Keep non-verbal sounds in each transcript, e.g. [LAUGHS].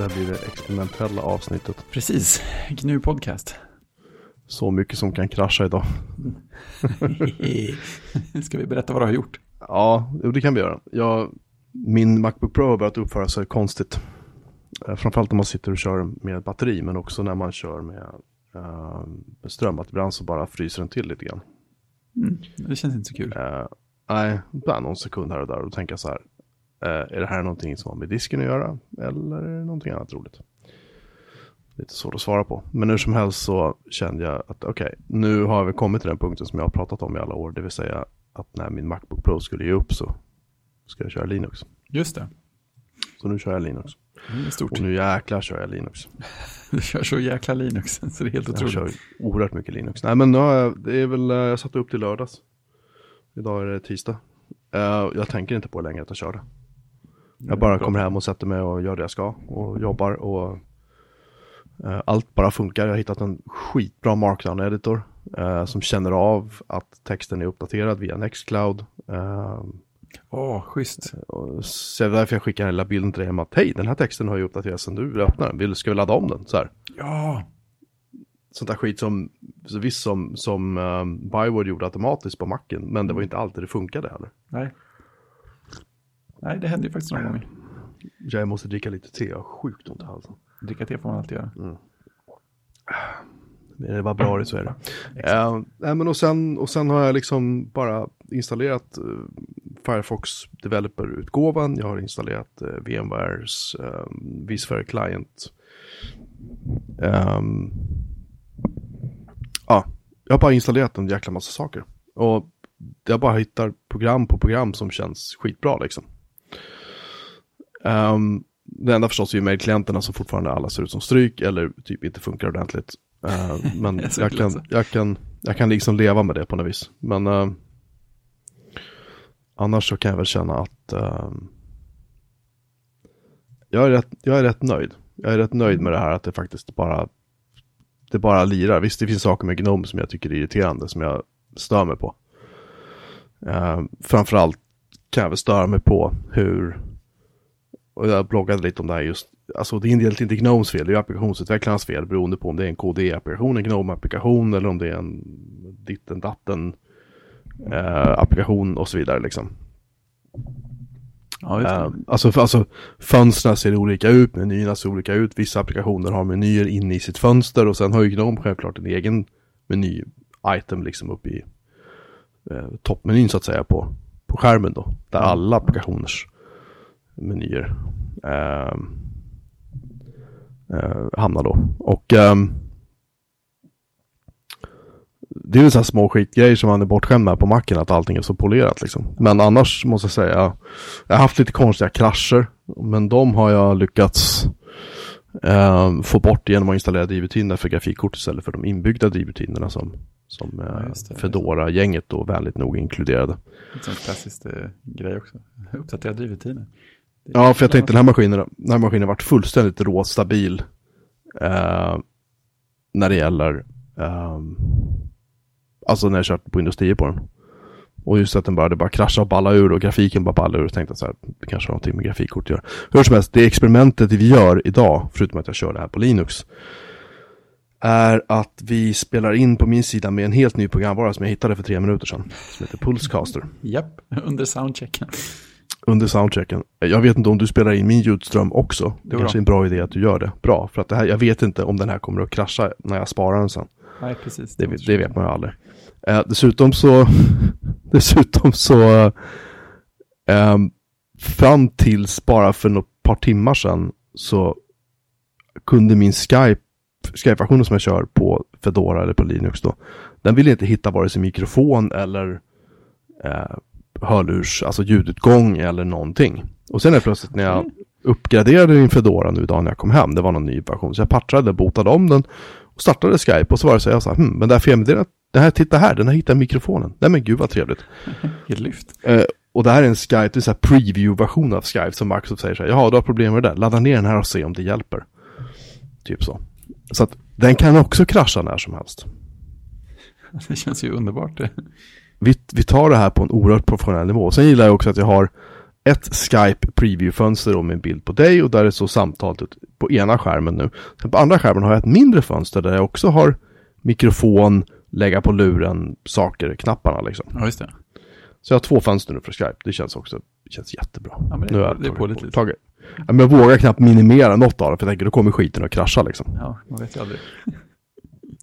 Det här blir det experimentella avsnittet. Precis, GNU Podcast. Så mycket som kan krascha idag. [LAUGHS] Ska vi berätta vad du har gjort? Ja, det kan vi göra. Jag, min Macbook Pro har börjat uppföra sig konstigt. Eh, Framförallt när man sitter och kör med batteri, men också när man kör med uh, ström. Att ibland så bara fryser den till lite grann. Mm, det känns inte så kul. Eh, nej, bara någon sekund här och där. Och jag så här. Eh, är det här någonting som har med disken att göra? Eller är det någonting annat roligt? Lite svårt att svara på. Men hur som helst så kände jag att okej, nu har vi kommit till den punkten som jag har pratat om i alla år. Det vill säga att när min Macbook Pro skulle ge upp så ska jag köra Linux. Just det. Så nu kör jag Linux. Är stort. Och nu jäklar kör jag Linux. [LAUGHS] Du kör så jäkla Linux, [LAUGHS] så det är helt Jag otroligt. kör oerhört mycket Linux. Nej men nu har jag, det är väl, eh, jag satte upp till lördags. Idag är det tisdag. Eh, jag tänker inte på längre att jag kör det. Jag bara kommer hem och sätter mig och gör det jag ska och jobbar och eh, allt bara funkar. Jag har hittat en skitbra markdown-editor eh, som känner av att texten är uppdaterad via Nextcloud. Eh, Åh, schysst. och så därför jag skickar hela bilden till dig om att hej, den här texten har ju uppdaterats sen du öppnar den. Vill, ska vi ladda om den? Så här. Ja, Sånt där skit som, visst som, som um, Byword gjorde automatiskt på macken, men det var inte alltid det funkade heller. nej. Nej, det händer ju faktiskt några gånger. Jag måste dricka lite te, jag har sjukt ont i halsen. Dricka te får man alltid göra. Men det var bra det så är det. Uh, nej, men och, sen, och sen har jag liksom bara installerat uh, Firefox Developer-utgåvan. Jag har installerat uh, VMwares uh, vSphere Client. Um, ja, jag har bara installerat en jäkla massa saker. Och jag bara hittar program på program som känns skitbra liksom. Um, det enda förstås är ju mejlklienterna som fortfarande alla ser ut som stryk eller typ inte funkar ordentligt. Uh, [LAUGHS] men så jag, kan, jag, kan, jag kan liksom leva med det på något vis. Men uh, annars så kan jag väl känna att uh, jag, är rätt, jag är rätt nöjd. Jag är rätt nöjd med det här att det faktiskt bara det bara lirar. Visst, det finns saker med Gnome som jag tycker är irriterande, som jag stör mig på. Uh, framförallt kan jag väl störa mig på hur, och jag bloggade lite om det här just, alltså det är egentligen inte Gnomes fel, det är applikationsutvecklarnas fel beroende på om det är en KDE-applikation, en Gnome-applikation eller om det är en ditten datten eh, applikation och så vidare liksom. Ja. Eh, alltså, för, alltså fönstren ser olika ut, menyerna ser olika ut. Vissa applikationer har menyer inne i sitt fönster och sen har ju Gnome självklart en egen meny-item liksom uppe i eh, toppmenyn så att säga på, på skärmen då. Där alla applikationers menyer eh, eh, hamnar då. Och ehm, det är väl så här små skitgrejer som man är bortskämd med på macken, att allting är så polerat liksom. Men annars måste jag säga, jag har haft lite konstiga krascher, men de har jag lyckats eh, få bort genom att installera drivrutiner för grafikkort istället för de inbyggda drivrutinerna som, som Ja, eh, det. Fedora-gänget då vänligt nog inkluderade. En klassisk eh, grej också. [LAUGHS] Uppdatera drivrutiner. Ja, för jag tänkte den här maskinen, den här maskinen har varit fullständigt råstabil eh, när det gäller eh, alltså när jag kört på Windows 10 på den. Och just att den började bara krascha och balla ur och grafiken bara balla ur och tänkte så här, det kanske har någonting med grafikkort att göra. Hur som helst, det experimentet vi gör idag, förutom att jag kör det här på Linux, är att vi spelar in på min sida med en helt ny programvara som jag hittade för tre minuter sedan, som heter Pulsecaster Japp, under soundchecken under soundchecken. Jag vet inte om du spelar in min ljudström också. Det Det är kanske är en bra idé att du gör det. Bra, för att det här, jag vet inte om den här kommer att krascha när jag sparar den sen. Nej, precis. Det, det vet man ju aldrig. Eh, dessutom så, [LAUGHS] dessutom så, eh, fram tills bara för något par timmar sedan så kunde min Skype, Skype-versionen som jag kör på Fedora eller på Linux då, den ville inte hitta vare sig mikrofon eller eh, hörlurs, alltså ljudutgång eller någonting. Och sen är det plötsligt när jag uppgraderade min Fedora nu idag när jag kom hem, det var någon ny version, så jag patchade, botade om den och startade Skype och så var det så jag sa, hm, men det här felmeddelandet, det här, titta här, den har hittat mikrofonen. Nej men gud vad trevligt. [LAUGHS] Lyft. Eh, och det här är en Skype, det är en här preview-version av Skype som Microsoft säger så här, jaha du har problem med det där, ladda ner den här och se om det hjälper. Typ så. Så att den kan också krascha när som helst. [LAUGHS] Det känns ju underbart. Vi, vi tar det här på en oerhört professionell nivå. Sen gillar jag också att jag har ett Skype preview-fönster med en bild på dig och där är så samtalet på ena skärmen nu. Sen på andra skärmen har jag ett mindre fönster där jag också har mikrofon, lägga på luren, saker, knapparna liksom. Ja, just det. Så jag har två fönster nu för Skype. Det känns också känns jättebra. Ja, men det, nu jag det är pålitligt. tagit. Ja, men jag vågar knappt minimera något av det för jag tänker då kommer skiten att krascha liksom. Ja, man vet ju aldrig.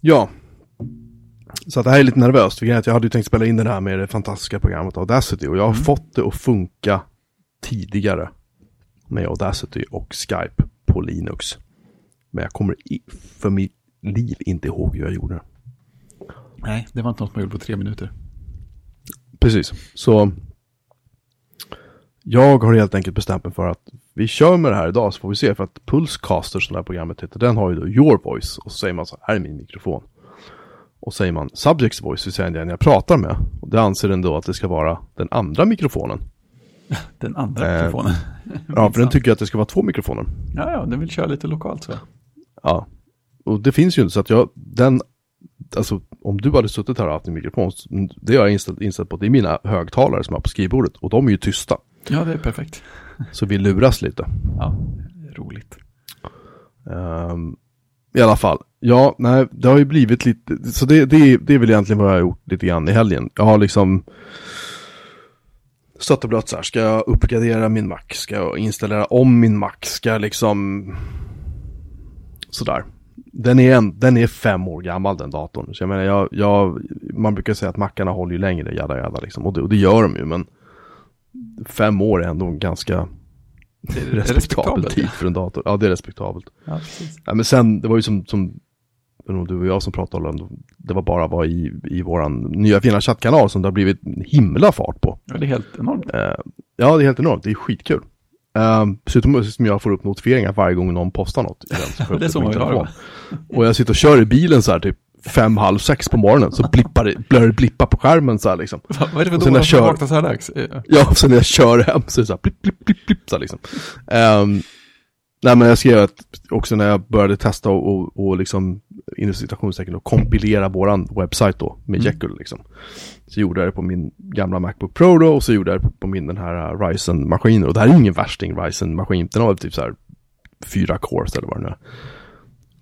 Ja. Så att det här är lite nervöst. för Jag hade ju tänkt spela in det här med det fantastiska programmet Audacity och jag har Mm. fått det att funka tidigare med Audacity och Skype på Linux. Men jag kommer i, för mitt liv inte ihåg hur jag gjorde det. Nej, det var inte något man gjorde på tre minuter. Precis, så jag har helt enkelt bestämt mig för att vi kör med det här idag så får vi se för att Pulsecaster som det här programmet heter den har ju då your voice och så säger man så här är min mikrofon. Och säger man subjects voice så säger den jag pratar med. Och det anser den då att det ska vara den andra mikrofonen. [LAUGHS] Den andra Eh, mikrofonen. [LAUGHS] Ja, för den tycker att det ska vara två mikrofoner. Ja, ja, den vill köra lite lokalt så. Ja. Och det finns ju inte så att jag, den, alltså om du hade suttit här och haft en mikrofon, så- det har jag inställt, inställt på, det är mina högtalare som har på skrivbordet och de är ju tysta. Ja, det är perfekt. [LAUGHS] Så vi luras lite. Ja, roligt. Ehm, I alla fall, ja, nej, det har ju blivit lite, så det, det, det är väl egentligen vad jag har gjort lite grann i helgen. Jag har liksom stött och blött så här, ska jag uppgradera min Mac? Ska jag installera om min Mac? Ska jag liksom sådär. Den är, en, den är fem år gammal den datorn. Så jag menar, jag, jag, man brukar säga att mackarna håller ju längre, jada jada liksom. Och det, och det gör de ju, men fem år är ändå en ganska respektabel tid för en dator. Ja, det är respektabelt. Ja. Ja, men sen, det var ju som, som du och jag som pratade om det, det var bara var i, i våran nya fina chattkanal som det har blivit himla fart på. Ja, det är helt enormt. Eh, ja, det är helt enormt, det är skitkul. Um, dessutom som jag får upp notifieringar varje gång någon postar något. [LAUGHS] Det är så man vill telefon. Och jag sitter och kör i bilen så här typ fem, halv sex på morgonen så blippar det, börjar det blippa på skärmen så här liksom. Vad vad är det för Och sen som kör- vaknar så här dags? Ja, så när jag kör hem så är det så här blipp, blipp, blipp, blipp så här liksom. Ehm, nej men jag skrev att också när jag började testa och, och, och liksom inom citationstecken och kompilera våran webbsite då med Mm. Jekyll liksom. Så gjorde jag det på min gamla Macbook Pro då och så gjorde jag det på min den här uh, Ryzen-maskinen. Och det här är ingen värsting Ryzen-maskin. Den har väl typ så här fyra cores eller vad det nu är.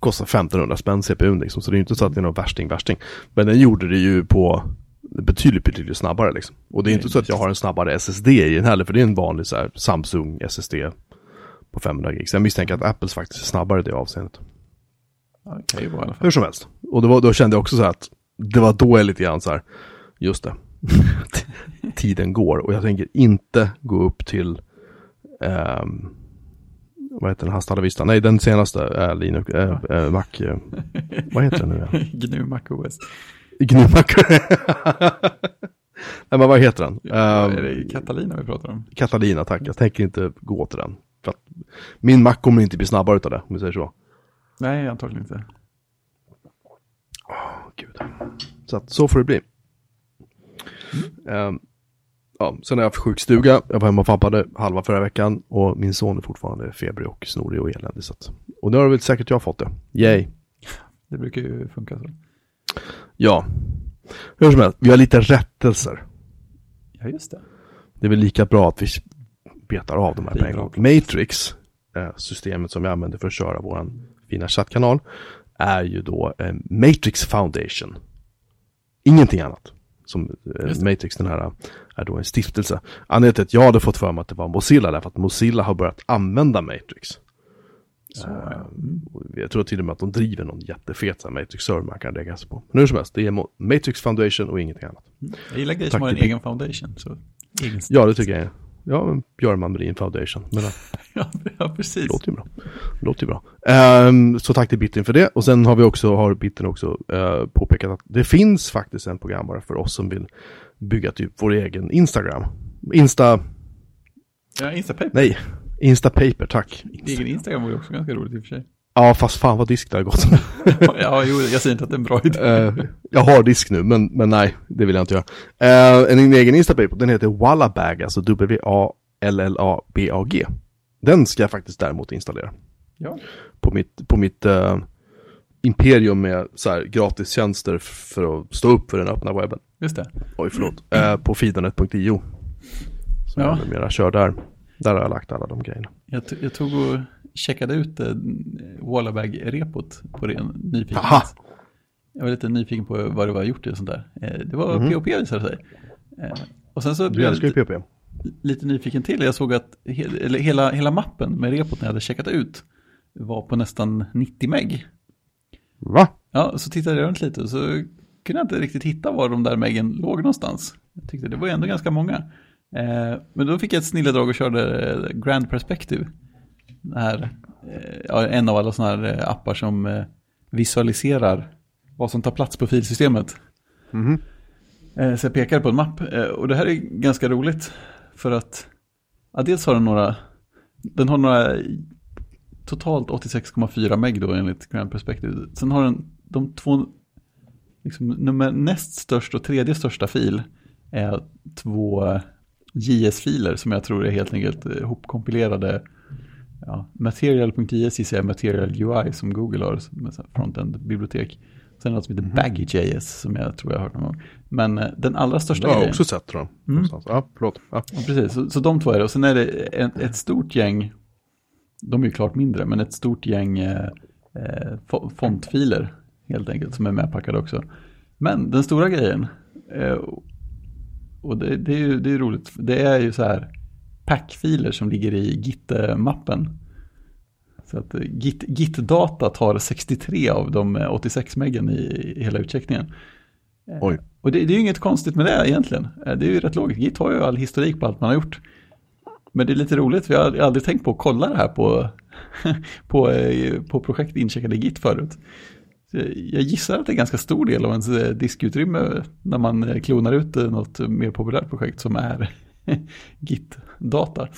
Kostar 1500 spänn CPUn liksom. Så det är ju inte så att det är någon värsting, värsting. Men den gjorde det ju på betydligt, betydligt snabbare liksom. Och det är inte så att jag har en snabbare SSD i den heller. För det är en vanlig så här Samsung SSD på 500 gig. Jag misstänker att Apples faktiskt är snabbare i det avseendet. Ja, det kan ju vara i alla fall. Hur som helst. Och var, då kände jag också så här att det var då jag lite grann så här, just det, [LAUGHS] tiden går och jag tänker inte gå upp till, ehm, vad heter den, Hasta Vista? Nej, den senaste är Linux, äh, äh, Mac, eh, vad heter den nu? [LAUGHS] GNU Mac OS. Gnumac. [LAUGHS] Nej, men vad heter den? Ja, Ehm, är det Catalina vi pratar om? Catalina, tack. Jag tänker inte gå till den. För att min Mac kommer inte bli snabbare utav det, om vi säger så. Nej, antagligen inte. Åh, Gud. Så att så får det bli. Ehm, ja, sen har jag haft sjukstuga. Jag var hemma och fabbade halva förra veckan. Och min son är fortfarande febrig och snorig och eländig. Så att, och nu har väl säkert jag fått det. Yay. Det brukar ju funka så. Ja. Hur som helst, vi har lite rättelser. Ja, just det. Det är väl lika bra att vi betar av de här av. Matrix, eh, systemet som vi använder för att köra vår fina chattkanal, är ju då eh, Matrix Foundation. Ingenting annat. Som eh. Matrix, den här, är då en stiftelse. Anledningen till att jag hade fått för mig att det var Mozilla, därför att Mozilla har börjat använda Matrix. Så, ja. Mm. Jag tror till och med att de driver någon jättefet Matrix-server man kan lägga sig på. Men hur som helst, det är Matrix Foundation och ingenting annat. Jag gillar grejer som har en egen foundation. Så egen Ja, det tycker jag. Ja, men Björman Melin Foundation. Men, eh, [LAUGHS] ja, ja, precis. Låter ju bra. Låter ju bra. Ehm, så tack till Bittern för det. Och sen har vi också, har Bittern också eh, påpekat att det finns faktiskt en programvara för oss som vill bygga typ vår egen Instagram. Insta, Ja, Instapaper. nej, Instapaper, tack. Egen Instagram var ju också ganska roligt i och för sig. Ja, fast fan vad disk det har gått. [LAUGHS] ja, jo, jag säger inte att det är en bra idé. Eh, jag har disk nu, men, men nej, det vill jag inte göra. Eh, en egen Instapaper, den heter Wallabag, alltså W-A-L-L-A-B-A-G. Den ska jag faktiskt däremot installera. Ja. på mitt, på mitt eh, imperium med så här gratistjänster för att stå upp för den öppna webben. Just det. Oj, förlåt. Eh, på fidonet.io. Som Ja. jag numera kör där. Där har jag lagt alla de grejerna. Jag, jag tog och checkade ut eh, Wallabag-repot på ren nyfikenhet. Aha. Jag var lite nyfiken på vad det var gjort i och sånt där. Eh, det var Mhm. POP visade det sig. Eh, och sen så Du blev jag älskar ju lite, PP. lite nyfiken till. Jag såg att he, eller hela, hela mappen med repot när jag hade checkat ut var på nästan 90 meg. Va? Ja, så tittade jag runt lite och så kunde jag inte riktigt hitta var de där meggen låg någonstans. Jag tyckte det var ändå ganska många. Men då fick jag ett snilledrag och körde Grand Perspective. Här, eh, en av alla sådana här eh, appar som eh, visualiserar vad som tar plats på filsystemet. Mhm. Eh, så jag pekade på en mapp och det här är ganska roligt för att ja, dels har den några, den har några totalt 86,4 meg då enligt Grand Perspective. Sen har den de två, liksom, nummer näst störst och tredje största fil är två JS-filer som jag tror är helt enkelt hopkompilerade. Ja, Material.js gissar jag Material UI som Google har som frontend-bibliotek. Sen något som heter Baggy.js som jag tror jag har hört någon gång. Men eh, den allra största har jag grejen. också sett tror jag. Någonstans. Ja, förlåt. Ja. Ja, precis, så, så de två är det. Och sen är det ett, ett stort gäng, de är ju klart mindre, men ett stort gäng eh, eh, fo- fontfiler helt enkelt som är medpackade också. Men den stora grejen, eh, och det, det är ju det är roligt, det är ju så här packfiler som ligger i Git-mappen. Så att eh, Git, Git-data tar 63 av de eh, 86 meggen i, i hela utcheckningen. Eh, Oj. Och det, det är ju inget konstigt med det egentligen. Eh, Det är ju rätt logiskt. Git har ju all historik på allt man har gjort. Men det är lite roligt, för jag har aldrig tänkt på att kolla det här på, [LAUGHS] på, eh, på projekt incheckade i Git förut. Så Jag gissar att det är en ganska stor del av ens eh, diskutrymme när man eh, klonar ut eh, något mer populärt projekt som är [LAUGHS] Git-data.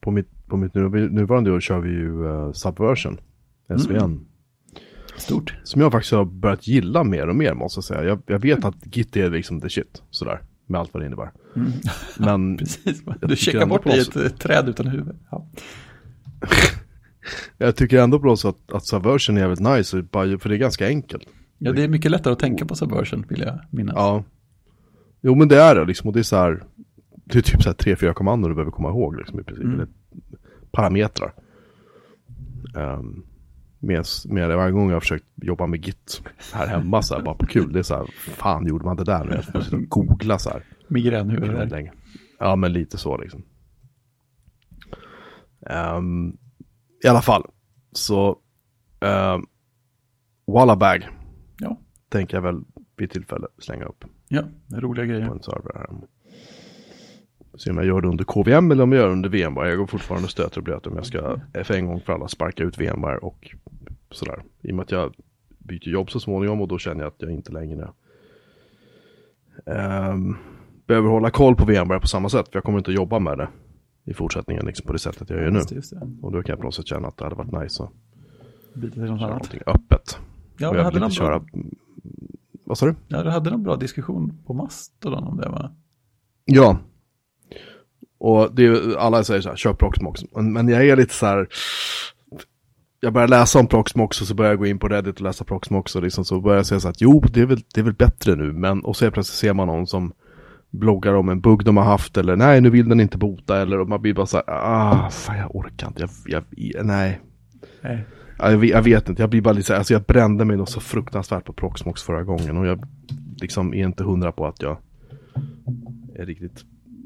På mitt, på mitt nu- nuvarande år kör vi ju eh, Subversion. SVN. Stort. Som jag faktiskt har börjat gilla mer och mer måste jag säga. Jag, jag vet att Git är liksom the shit. Sådär. Med allt vad det innebär. [LAUGHS] Men [LAUGHS] Precis, du checkar bort i oss- ett eh, träd utan huvud. Ja. jag tycker ändå på så att, att Subversion är jävligt nice. För det är ganska enkelt. ja, det är mycket lättare att tänka på Subversion, vill jag minnas. Ja. Jo men det är det liksom. Och det är så här. Det är typ så här tre, fyra kommandon du behöver komma ihåg liksom i princip. Mm. Eller parametrar. Um, med, med det varje gång jag har försökt jobba med Git här hemma så här, bara på kul. Det är så här, fan gjorde man det där nu? Jag får sitta och googla så här. Migränhuvud. Ja, men lite så liksom. Ehm, I alla fall, så um, Wallabag Ja, tänker jag väl vid tillfälle slänga upp ja, det är roliga på grejer. en server här. Se om jag gör det under KVM eller om jag gör det under VMware. Jag går fortfarande och stöter och blöter om jag ska för en gång för alla sparka ut VMware och sådär. I och med att jag byter jobb så småningom och då känner jag att jag inte längre ehm, behöver hålla koll på VMware på samma sätt. För jag kommer inte att jobba med det i fortsättningen liksom på det sättet jag gör nu. Just just. Och då kan jag på något sätt känna att det hade varit nice att Byta till något köra annat. någonting öppet. Ja, och jag hade, vill inte köra... Vad sa du? ja, du hade någon bra diskussion på Mastodon om det va? Ja. Och det är, alla säger så här, köp Proxmox. Men, jag är lite så här, jag börjar läsa om Proxmox och så börjar jag gå in på Reddit och läsa Proxmox och liksom så börjar jag säga så att jo, det är väl, det är väl bättre nu. Men, och så plötsligt ser man någon som bloggar om en bugg de har haft eller nej, nu vill den inte bota eller och man blir bara så här, ah, fan jag orkar inte, jag, jag, nej. Nej. Ja, Jag vet, jag vet inte, jag blir bara lite så här, alltså jag brände mig nog så fruktansvärt på Proxmox förra gången och jag liksom är inte hundra på att jag är riktigt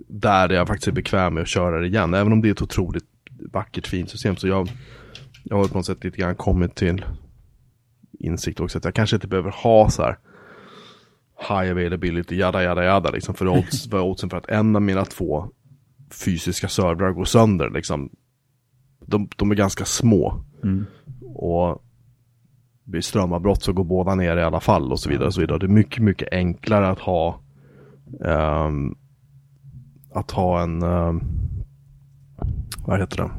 där jag faktiskt är bekväm med att köra det igen. Även om det är ett otroligt vackert fint system så jag, jag har på något sätt lite grann kommit till insikt också att jag kanske inte behöver ha så här high availability, jada jada jada liksom för [LAUGHS] odds, för oddsen för att en av mina två fysiska servrar går sönder liksom. De, de är ganska små. Mm. Och blir strömavbrott så går båda ner i alla fall och så vidare. Och så vidare. Det är mycket, mycket enklare att ha ehm, att ha en ehm, vad heter det?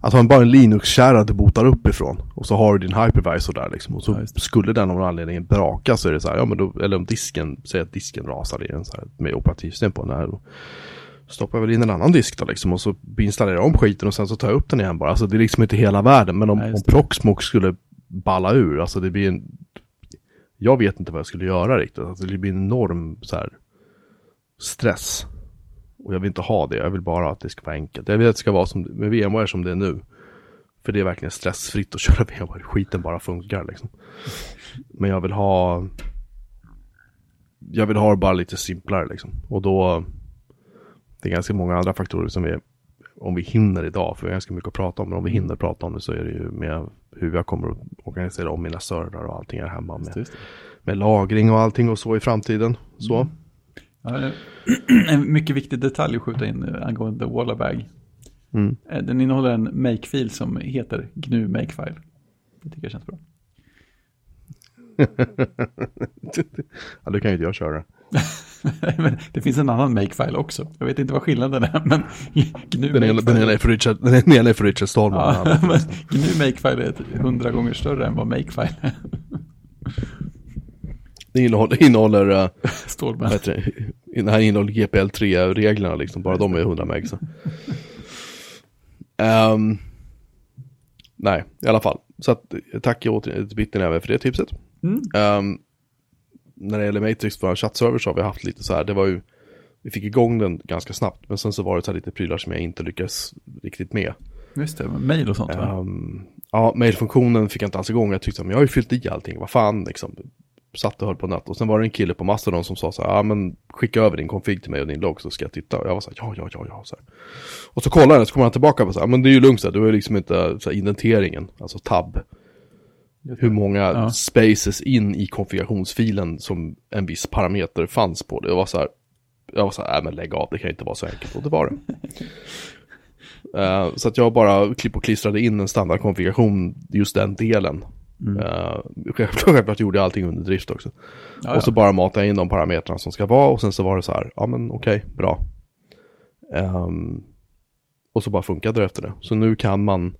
Att ha en, bara en Linux-kärra du botar uppifrån. Och så har du din hypervisor där liksom. Och så Ja, skulle den av någon anledning braka så är det så här, ja men då, eller om disken, säg att disken rasar i en så här med operativsystem på den här. Då stoppar jag väl in en annan disk då liksom och så installerar jag om skiten och sen så tar jag upp den igen bara. Alltså det är liksom inte hela världen. Men om, Nej, om. Proxmox skulle balla ur, alltså det blir en... Jag vet inte vad jag skulle göra riktigt. Alltså det blir en enorm så här stress. Och jag vill inte ha det, jag vill bara att det ska vara enkelt. Jag vill att det ska vara som, med VMware som det är nu. För det är verkligen stressfritt att [LAUGHS] köra VMware, skiten bara funkar liksom. Men jag vill ha Jag vill ha det bara lite simplare liksom. Och då Det är ganska många andra faktorer som vi Om vi hinner idag, för vi har ganska mycket att prata om. Men om vi hinner prata om det så är det ju med hur jag kommer att organisera om mina servrar och allting här hemma. Med, Just det. med lagring och allting och så i framtiden. Så. Ja, det är [CLEARS THROAT] en mycket viktig detalj att skjuta in eh, angående Wallabag. Mm. Eh, Den innehåller en make-fil som heter GNU Makefile. Det tycker jag känns bra. [LAUGHS] ja, det kan ju inte jag köra. [LAUGHS] det finns en annan Makefile också. Jag vet inte vad skillnaden är, men [LAUGHS] GNU Den ena, den ena är för Richard, den ena är för Richard Stallman. Ja, [LAUGHS] men GNU Makefile är hundra gånger större än vad Makefile är. Det innehåller, innehåller uh, Stålman. det? Här innehåller GPL3-reglerna liksom, bara de är 100 meg. Ehm, nej, i alla fall. Så att, tack återigen till Bitten även för det tipset. Mm. Ehm, när det gäller Matrix, vår chattserver, så har vi haft lite så här, det var ju, vi fick igång den ganska snabbt, men sen så var det så här lite prylar som jag inte lyckades riktigt med. Just det, mail och sånt? Um, ja, mailfunktionen fick jag inte alls igång. Jag tyckte att jag har ju fyllt i allting, vad fan liksom. Satt och höll på nät. Och sen var det en kille på Mastodon som sa så här, ja men skicka över din config till mig och din logg så ska jag titta. Och jag var så här, ja, ja, ja, ja. Så här. Och så kollar han, så kommer han tillbaka och så här, men det är ju lugnt så här, du har ju liksom inte så här, indenteringen, alltså tab. Hur många Ja. spaces in i konfigurationsfilen som en viss parameter fanns på det. Var så här, jag var så här, nej men lägg av, det kan inte vara så enkelt. Och det var det. [LAUGHS] Eh, så att jag bara klipp och klistrade in en standardkonfiguration, just den delen. Mm. Uh, [LAUGHS] självklart, gjorde jag allting under drift också. Ja, Och så bara matade jag in de parametrarna som ska vara och sen så var det så här, ja men okej, bra. Ehm, och så bara funkade det efter det. Så nu kan man,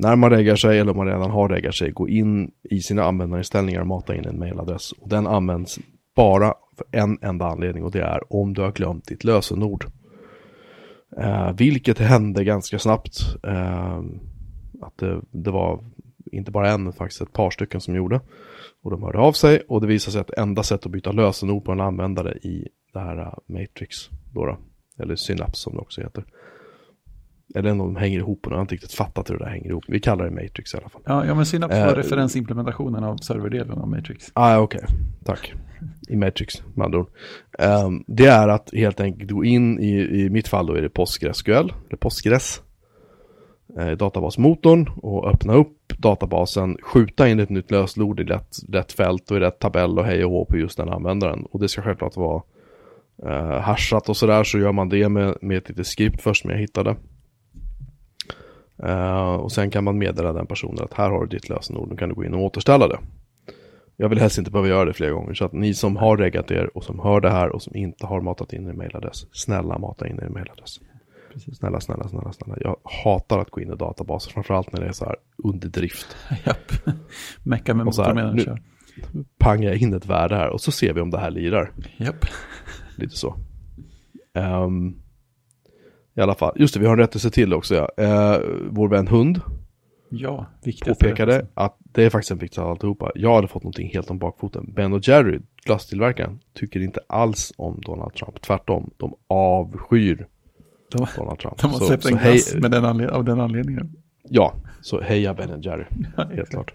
när man reggar sig eller om man redan har reggat sig, gå in i sina användarinställningar och mata in en mailadress. Och den används bara för en enda anledning och det är om du har glömt ditt lösenord. Eh, vilket hände ganska snabbt. Eh, att det, det var inte bara en, faktiskt ett par stycken som gjorde. Och de hörde av sig och det visade sig att enda sätt att byta lösenord på en användare i det här eh, Matrix, då då, eller Synapse som det också heter. Eller om de hänger ihop och jag har inte riktigt fattat hur det där hänger ihop. Vi kallar det Matrix i alla fall. Ja, ja, men Synapse var Eh, referensimplementationen av serverdelen av Matrix. Ah, okej. Tack. I Matrix, med andra ord. Ehm, det är att helt enkelt gå in i, i mitt fall då är det PostgreSQL, eller Postgres, eh, databasmotorn och öppna upp databasen, skjuta in ett nytt lösenord i rätt, rätt fält och i rätt tabell och hej och hå på just den användaren. Och det ska självklart vara eh, hashat och sådär så gör man det med, med ett litet skript först som jag hittade. Eh, och sen kan man meddela den personen att här har du ditt lösenord, nu kan du gå in och återställa det. Jag vill helst inte behöva göra det flera gånger. Så att ni som har reggat er och som hör det här och som inte har matat in er mailadress. Snälla mata in er mailadress. Precis. Snälla, snälla, snälla, snälla. Jag hatar att gå in i databaser. Framförallt när det är så här under drift. [LAUGHS] Japp. Mecka med motorn nu-. Pangar jag in ett värde här och så ser vi om det här lirar. Japp. Lite så. Ehm, I alla fall. Just det, vi har en rättelse till också. Ja. Uh, vår vän Hund Ja, påpekade att det är faktiskt en viktig av alltihopa. Jag hade fått någonting helt om bakfoten. Ben och Jerry, glasstillverkaren, tycker inte alls om Donald Trump. Tvärtom, de avskyr De, Donald Trump. de har Så- släppt en hej- glass med den anled- av den anledningen. Ja, så heja Ben och Jerry, [LAUGHS] helt klart.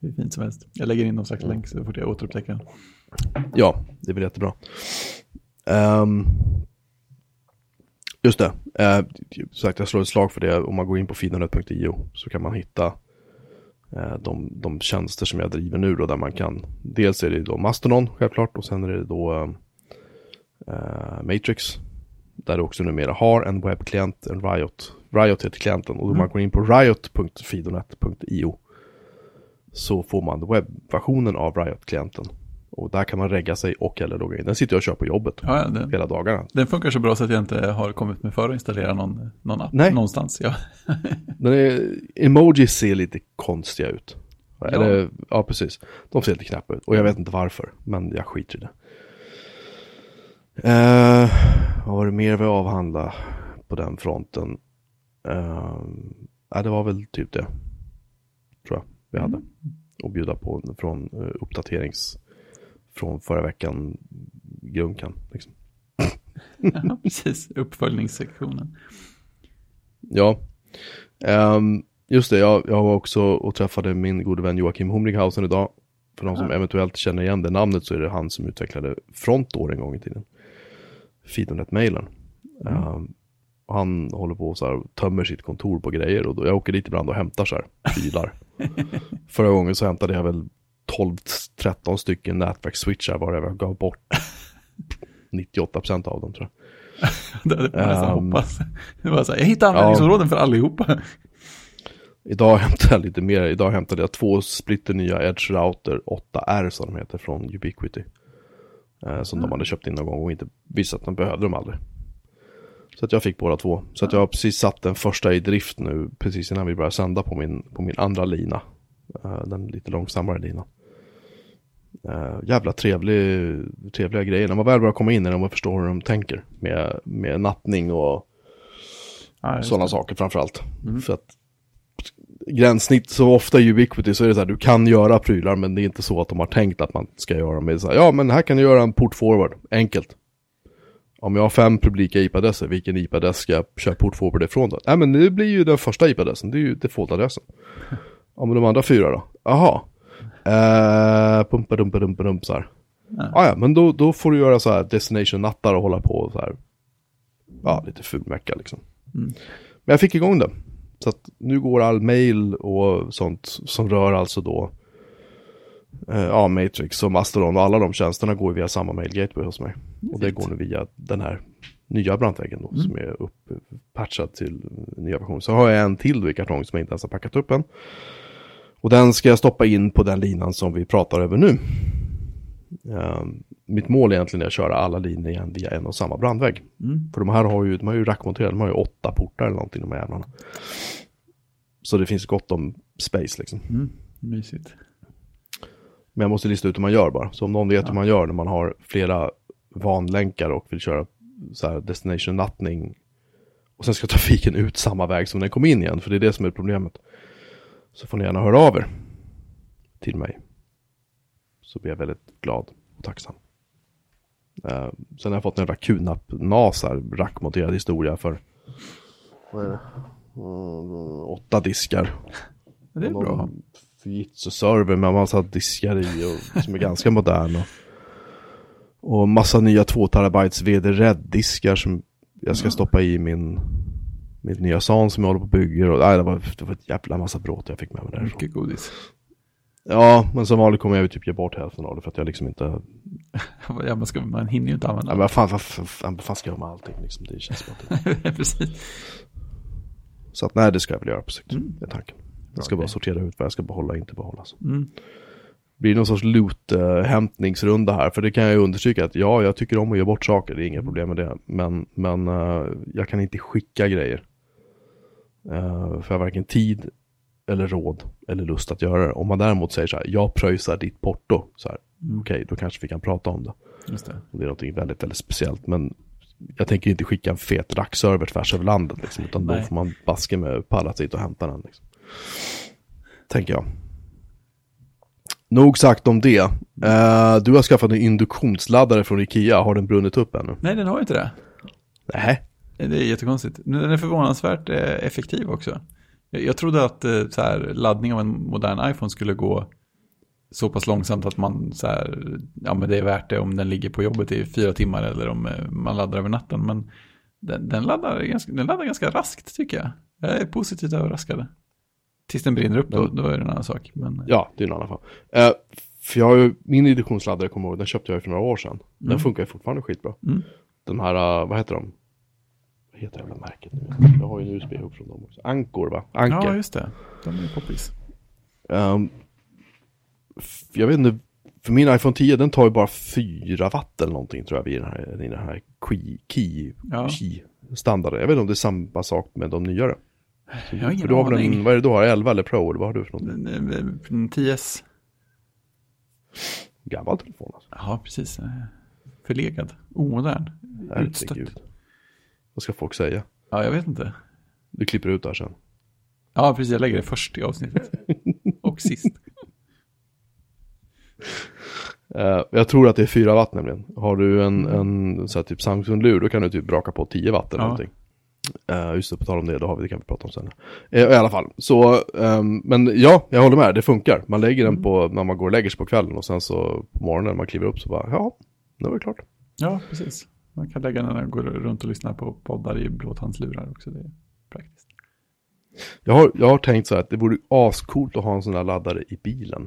Det är fint som helst. Jag lägger in någon slags länk så fort jag återupptäcker den. Ja, det blir jättebra. Ehm, just det, uh, sagt jag slår ett slag för det. Om man går in på fidonet.io så kan man hitta eh, de, de tjänster som jag driver nu då där man kan. Dels är det då Mastodon självklart och sen är det då eh, Matrix. Där du också numera har en webbklient, en Riot. Riot heter klienten och om man går in på riot.fidonet.io så får man webbversionen av Riot-klienten. Och där kan man regga sig och eller logga in. Den sitter jag och kör på jobbet Ja, ja, den, hela dagarna. den funkar så bra så att jag inte har kommit med för att installera någon, någon app Nej. någonstans. Ja. [LAUGHS] Den är, emojis ser lite konstiga ut. Ja. Eller, ja precis. De ser lite knäppa ut. Och jag vet inte varför. Men jag skiter i det. Eh, vad var det mer vi avhandla på den fronten? Eh, ja, det var väl typ det. Tror jag vi hade. Och bjuda på från eh, uppdaterings från förra veckan grunkan. Liksom. Ja, precis. Uppföljningssektionen. Ja. Ehm, just det, jag, jag var också och träffade min gode vän Joakim Humringhausen idag. För de som Ja. eventuellt känner igen det namnet så är det han som utvecklade Frontdoor en gång i tiden. Fidonet-mailen. Ehm, och han håller på och så här, tömmer sitt kontor på grejer och då, jag åker dit ibland och hämtar så här prylar. [LAUGHS] Förra gången så hämtade jag väl 12-13 stycken nätverksswitchar varav jag gav bort 98% av dem tror jag. [LAUGHS] Det hade man nästan Ehm. hoppats. Det var så här, jag hittade användningsområden för allihopa. Idag hämtade jag lite mer. Idag hämtade jag två splitter nya Edge Router 8R som de heter från Ubiquity. Eh, som de hade köpt in någon gång och inte visste att de behövde dem aldrig. Så att jag fick båda två. Så att jag har precis satt den första i drift nu precis innan vi börjar sända på min, på min andra lina. Eh, den lite långsammare linan. Uh, jävla trevlig, trevliga grejer. När man väl börjar komma in i dem och förstår hur de tänker. Med, med nattning och Ja, sådana det. saker framförallt. För att gränssnitt så ofta i Ubiquity så är det så här, du kan göra prylar men det är inte så att de har tänkt att man ska göra dem. Det är så här, ja men här kan du göra en port forward, enkelt. Om jag har fem publika IP-adresser, vilken IP-adress ska jag köra port forward ifrån då? Nej men det blir ju den första IP-adressen, det är ju default-adressen. [LAUGHS] Ja men de andra fyra då? Jaha. Eh, pumpa dumpa dumpa dump så här. Ja. Ja, ja, men då, då får du göra så här destination-nattar och hålla på och så här. Ja, lite fulmäcka liksom. Mm. Men jag fick igång det. Så att nu går all mail och sånt som rör alltså då eh, ja, Matrix och Mastodon och alla de tjänsterna går via samma mail gateway hos mig. Och det går nu via den här nya brandväggen då som är uppatchad till nya version. Så har jag en till då i kartong som jag inte ens har packat upp än. Och den ska jag stoppa in på den linan som vi pratar över nu. Ehm, mitt mål egentligen är att köra alla linjer igen via en och samma brandvägg. Mm. För de här har ju, de har ju rackmonterade, de har ju åtta portar eller någonting de här jävlarna. Så det finns gott om space liksom. Mm. Mysigt. Men jag måste lista ut hur man gör bara. Så om någon vet hur man gör när man har flera vanlänkar och vill köra så här destination nattning. Och sen ska trafiken ut samma väg som den kom in igen. För det är det som är problemet. Så får ni gärna höra av er. Till mig. Så blir jag väldigt glad och tacksam. Uh, sen har jag fått en jävla QNAP-NAS här. Rackmonterad historia för vad är det? Mm, åtta diskar. Det är bra. Fujitsu-server med massa diskar i och som är ganska modern. Och, och massa nya 2 terabytes VD-RED-diskar som jag ska stoppa i min mitt nya SAN som jag håller på och bygger. Och, nej, det, var, det var ett jävla massa bråt jag fick med mig därifrån. Mycket godis. Ja, men som vanligt kommer jag ju typ ge bort hälften av det för att jag liksom inte... [LAUGHS] Ja, man, ska, man hinner ju inte Ja, använda men vad fan, vad, fan, vad fan ska jag göra med allting liksom? Det känns bara det. [LAUGHS] Precis. Så att nej, det ska jag väl göra på sikt. Mm. Det är tanken. Jag ska Bra bara sortera ut vad jag ska behålla och inte behålla. Så. Mm. blir det någon sorts loot-hämtningsrunda här. För det kan jag ju understryka att ja, jag tycker om att ge bort saker. Det är inga problem med det. Men, men eh, jag kan inte skicka grejer. Eh, för jag har varken tid eller råd eller lust att göra det. Om man däremot säger så här, jag pröjsar ditt porto. Så här, Mm. okej, då kanske vi kan prata om det. Just det. Och det är någonting väldigt, väldigt speciellt. Men jag tänker inte skicka en fet rackserver tvärs över landet. Liksom, utan då Nej. får man baske med pallat dit och hämta den. Liksom. Tänker jag. Nog sagt om det. Eh, du har skaffat en induktionsladdare från Ikea. Har den brunnit upp ännu? Nej, den har inte det. Nej. Det är jättekonstigt. Den är förvånansvärt eh, effektiv också. Jag, trodde att eh, så här, laddning av en modern iPhone skulle gå så pass långsamt att man så här, ja men det är värt det om den ligger på jobbet i fyra timmar eller om eh, man laddar över natten. Men den, den, laddar, ganska, den laddar ganska raskt tycker jag. Jag är positivt överraskad. Tills den brinner upp då, då är det en annan sak. Men, Ja, det är en annan. Eh, för jag har ju, min induktionsladdare, kommer jag ihåg, den köpte jag för några år sedan. Den Mm. funkar ju fortfarande skitbra. Mm. De här, eh, vad heter de? Heter jävla märket nu? Jag har ju en USB-hugg från dem också. Ankor va? Anker. ja, just det. De är ju poppis. F- jag vet inte, för min iPhone 10 den tar ju bara 4 watt eller någonting tror jag i den här, i den här key, key, Ja. key standarden. Jag vet inte om det är samma sak med de nyare. Jag har ingen för du har aning. en, vad är det du har, 11 eller Pro eller vad har du för någonting? En- en- En 10S. Gammal telefon alltså. Ja, precis. Eh, Förlegad. Omodern. Utstött. Vad ska folk säga? Ja, jag vet inte. Du klipper ut det här sen. Ja, precis. Jag lägger det först i avsnittet. [LAUGHS] Och sist. Eh, jag tror att det är 4 watt nämligen. Har du en, en så här, typ Samsung-lur då kan du typ braka på 10 watt eller Ja. någonting. Uh, just det, på tal om det, då har vi, det kan vi prata om sen. Eh, I alla fall, så, ehm, men ja, jag håller med, det funkar. Man lägger den på, när man går och lägger sig på kvällen och sen så på morgonen när man kliver upp så bara, ja, nu är det klart. Ja, precis. Man kan lägga den när man går runt och lyssnar på poddar i blåtandslurar också. Det är praktiskt. Jag har, jag har tänkt så här att det vore ascoolt att ha en sån där laddare i bilen.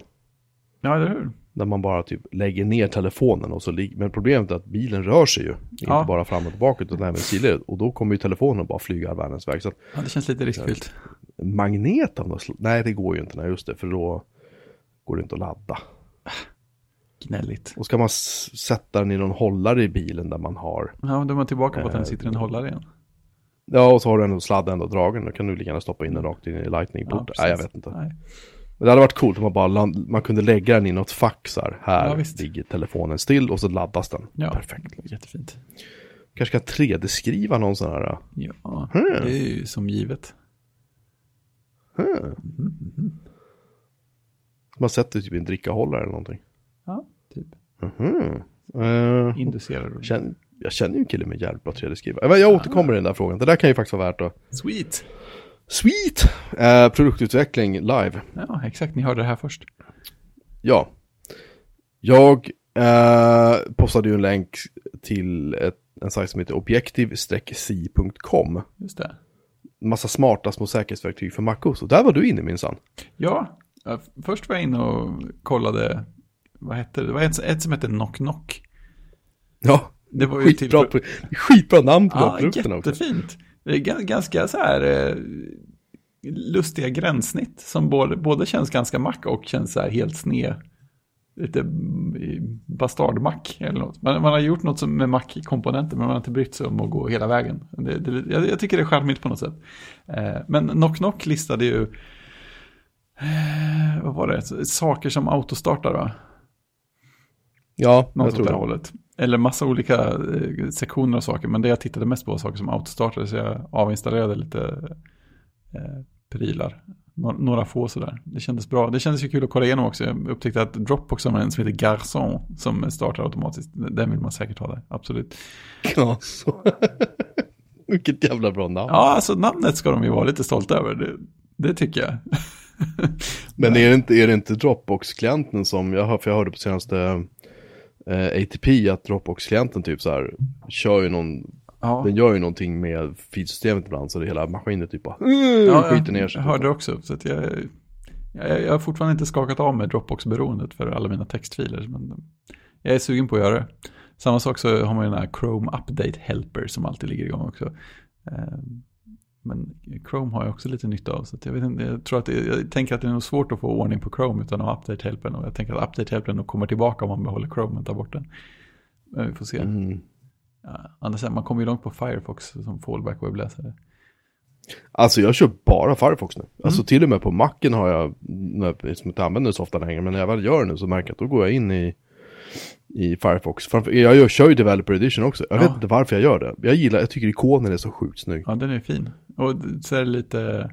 Ja, eller hur? Där man bara typ lägger ner telefonen och så ligger, men problemet är att bilen rör sig ju. Ja. Inte bara fram och tillbaka utan även sidled. Och då kommer ju telefonen bara flyga all världens väg. Så att Ja, det känns lite riskfyllt. magnet av något slag, nej det går ju inte, nej just det, för då går det inte att ladda. Gnälligt. Och ska man sätta den i någon hållare i bilen där man har, Ja, då är man tillbaka på att den Eh, sitter i en hållare igen. ja och så har du ändå sladden ändå dragen, då kan du lika gärna stoppa in den rakt in i lightning-port. Ja, nej jag vet inte. Nej. Men det hade varit coolt om man bara land, man kunde lägga den i något fack så här. Här Ja, ligger telefonen still och så laddas den. Ja, Perfekt. Jättefint. Kanske kan 3D-skriva någon sån här. Ja, Hmm. det är ju som givet. Hmm. Man sätter typ i en drickahållare eller någonting. Mhm. Eh, Inducerar du. känn, jag känner ju en kille med jävligt bra 3D-skrivare. Men Jag återkommer i den där frågan. Det där kan ju faktiskt vara värt att... Sweet. Sweet! Eh, produktutveckling live. Ja, exakt. Ni hörde det här först. Ja. Jag eh, postade ju en länk till ett, en sajt som heter objektiv-c.com. Just det. Massa smarta små säkerhetsverktyg för MacOS. Och där var du inne minsann. Ja, först var jag inne och kollade, vad hette det? Det var ett, ett som hette Knock Knock. Ja, Det var ju skitbra, till... skitbra namn på Ja, produkterna också. jättefint. Det är ga- ganska så här eh, lustiga gränssnitt som både, både känns ganska mack och känns så här helt sned. Lite mm, bastardmack eller något. Man, man har gjort något som med mack-komponenter men man har inte brytt sig om att gå hela vägen. Det, det, jag, jag tycker det är charmigt på något sätt. Eh, men Knock Knock listade ju, eh, vad var det, saker som autostartar va? Ja, Något jag tror det hållet. Eller massa olika eh, sektioner av saker. Men det jag tittade mest på var saker som autostartade. Så jag avinstallerade lite eh, prylar. Nå- några få sådär. Det kändes bra. Det kändes ju kul att kolla igenom också. Jag upptäckte att Dropbox har en som heter Garçon. Som startar automatiskt. Den vill man säkert ha där. Absolut. Ja, så. [LAUGHS] Vilket jävla bra namn. Ja, alltså namnet ska de ju vara lite stolta över. Det, det tycker jag. Men är det inte, är det inte Dropbox-klienten som, jag, hör, för jag hörde på senaste eh, ATP att Dropbox-klienten typ så här kör ju någon, Ja, den gör ju någonting med feedsystemet ibland så det hela maskinen typ bara ja skiter ner sig. jag hörde det också. Så att jag, jag, jag har fortfarande inte skakat av med Dropbox-beroendet för alla mina textfiler. Men jag är sugen på att göra det. Samma sak så har man ju den här Chrome Update Helper som alltid ligger igång också. Men Chrome har jag också lite nytta av. Så jag, vet inte, jag, tror att jag tänker att det är nog svårt att få ordning på Chrome utan att ha Update Helpen. Och jag tänker att Update Helpen nog kommer tillbaka om man behåller Chrome och tar bort den. Men vi får se. Mm. Ja, annars, man kommer ju långt på Firefox som fallback webbläsare. Alltså jag kör bara Firefox nu. Mm. Alltså till och med på Macen har jag, liksom inte använder det så ofta längre, men när jag väl gör det nu så märker jag att då går jag in i, i Firefox. Jag kör ju Developer Edition också. Jag Ja. vet inte varför jag gör det. Jag gillar, jag tycker ikonen är så sjukt snygg. Ja, den är fin. Och så är det lite,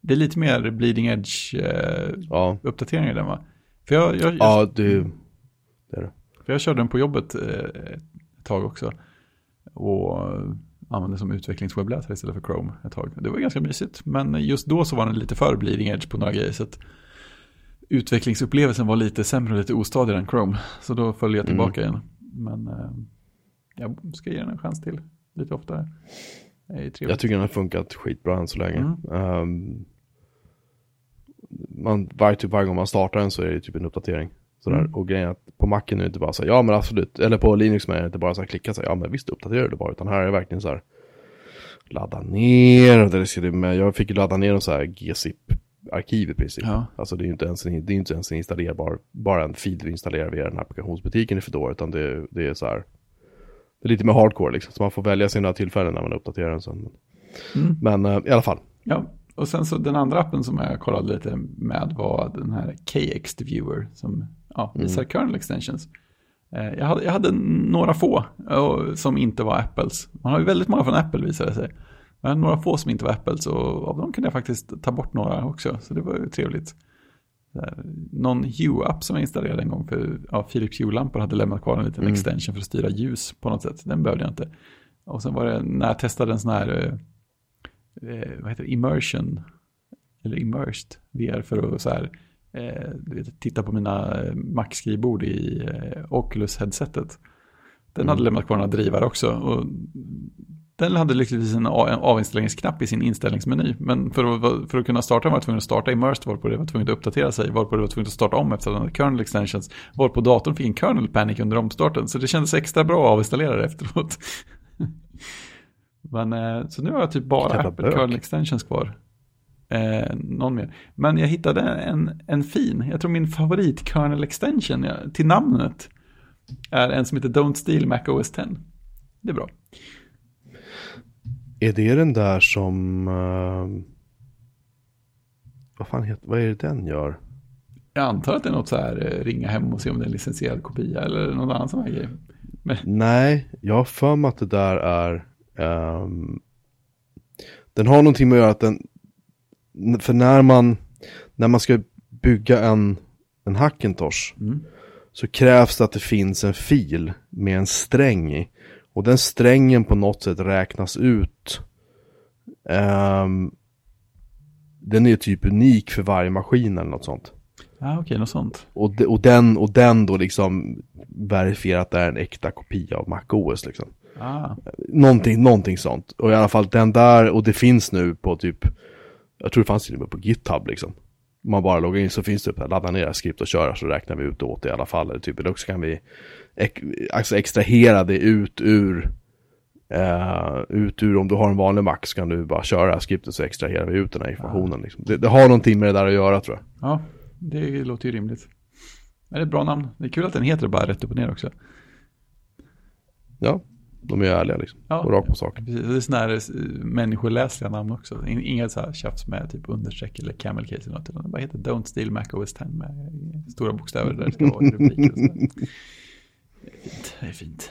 det är lite mer bleeding edge eh, Ja, i den va? För jag, jag, jag, ja det, det är det. för jag körde den på jobbet eh, ett tag också. Och eh, använde som utvecklingswebbläsare istället för Chrome ett tag. Det var ganska mysigt. Men just då så var den lite för bleeding edge på några grejer. Så att utvecklingsupplevelsen var lite sämre och lite ostadig än Chrome. Så då följde jag tillbaka igen. Men eh, jag ska ge den en chans till lite oftare. Jag tycker den har funkat skitbra än så länge. Mm. Ehm, man, varje, typ varje gång man startar den så är det typ en uppdatering. Sådär. Mm. Och grejen är att på Macen är det inte bara så här, ja men absolut, eller på Linux är det inte bara så här klicka så här, ja men visst uppdaterar det bara, utan här är det verkligen så här ladda ner, och det ska det med, jag fick ju ladda ner en så här GZIP-arkiv i princip. Ja. Alltså det är ju inte ens en, det är inte ens en installerbar, bara en feed vi installerar via den här applikationsbutiken i Fedora, utan det, det är så här, det är lite mer hardcore liksom, så man får välja sina tillfällen när man uppdaterar den sen. Mm. Men eh, i alla fall, Ja, och sen så den andra appen som jag kollade lite med var den här KX Viewer som ja, visar kernel extensions. Eh, Jag hade, jag hade några få som inte var Apples. Man har ju väldigt många från Apple visade det sig. Men några få som inte var Apples och av dem kunde jag faktiskt ta bort några också. Så det var ju trevligt. Här, någon Hue-app som jag installerade en gång för ja, Philips Hue-lampor hade lämnat kvar en liten Mm. extension för att styra ljus på något sätt. Den behövde jag inte. Och sen var det när jag testade en sån här, eh, eh, vad heter det, immersion, eller immersed VR för att så här, eh, titta på mina eh, Mac-skrivbord i eh, Oculus-headsetet. Den Mm. hade lämnat kvar några drivare också. Och den hade lyckligtvis en, avinställningsknapp i sin inställningsmeny. Men för att, för att kunna starta den var jag tvungen att starta immersed, varpå det var tvungen att uppdatera sig, varpå det var tvungen att starta om efter att den hade kernel extensions, varpå datorn fick en kernel panic under omstarten. Så det kändes extra bra att avinstallera det efteråt. [LAUGHS] Men, eh, så nu har jag typ bara Apple kernel extensions kvar. Eh, någon mer. Men jag hittade en, en fin, jag tror min favorit kernel extension till namnet är en som heter Don't Steal Mac OS 10. Det är bra. Är det den där som... eh, vad fan heter... Vad är det den gör? Jag antar att det är något så här eh, ringa hem och se om det är en licensierad kopia eller någon annan sån här grej. Men, Nej, jag har för mig att det där är... ehm, den har någonting med att göra att den... För när man... När man ska bygga en, en Hackintosh mm. så krävs det att det finns en fil med en sträng i. Och den strängen på något sätt räknas ut. Ehm, den är typ unik för varje maskin eller något sånt. Ja, okej, något sånt. Och, de, och, den, och den då liksom verifierar att det är en äkta kopia av MacOS liksom. Ah, Någonting, någonting sånt. Och i alla fall den där, och det finns nu på typ, jag tror det fanns till och med på GitHub liksom. Man bara loggar in så finns det upp, ladda ner skript och köra så räknar vi ut det åt det i alla fall. Eller typ, eller också kan vi alltså extrahera det ut ur, eh, ut ur, om du har en vanlig Mac så kan du bara köra skriptet så extraherar vi ut den här informationen. Liksom. Det, det har någonting med det där att göra tror jag. ja, det låter ju rimligt. Men det är ett bra namn. Det är kul att den heter bara rätt upp och ner också. Ja, de är ärliga liksom. Ja. Och rakt på sak. Precis, Det är sådana här eh, människoläsliga namn också. In- Inga så här tjafs med typ understreck eller camel case eller något. Utan det bara heter Don't Steal Mac OS 10 med stora bokstäver där det ska vara rubriker och sådär. Det är fint. Det är fint.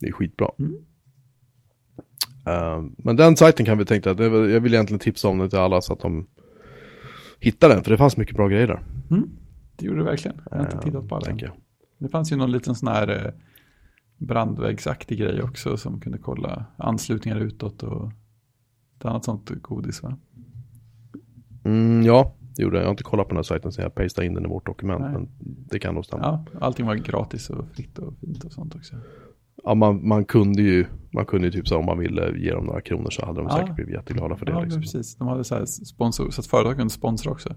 Det är skitbra. Mm. Eh, men den sajten kan vi tänka att jag vill egentligen tipsa om den till alla så att de hittar den. För det fanns mycket bra grejer där. Mm. Det gjorde det verkligen. Jag har inte tittat på alla. jag. Det fanns ju någon liten sån här eh, brandvägsaktig grej också som kunde kolla anslutningar utåt och ett annat sånt godis va? Mm, ja, det gjorde jag. Jag har inte kollat på den här sajten så jag pastade in den i vårt dokument. Nej. Men det kan nog stämma. Ja, allting var gratis och fritt och fint och sånt också. Ja, man, man kunde ju, man kunde ju typ så om man ville ge dem några kronor så hade de Ja. säkert blivit jätteglada för det. ja, liksom. precis. De hade så här sponsor, så att företag kunde sponsra också.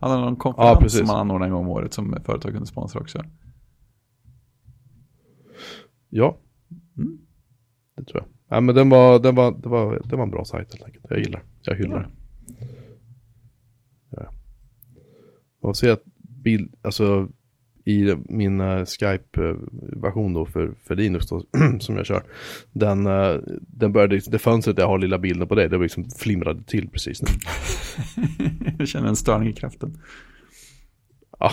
Han hade någon konferens precis. som man anordnade en gång om året som företag kunde sponsra också. Ja, Mm. det tror jag. Ja, men den var, den var, det var, det var en bra sajt helt enkelt. Jag gillar Jag hyllar den. Ja. Och se att bild, alltså i min eh, Skype-version då för, för Linux då, [CLEARS THROAT] som jag kör. Den, eh, den började, det fönstret där jag har lilla bilden på det, det var liksom flimrade till precis nu. [LAUGHS] Jag känner en störning i kraften. Ja,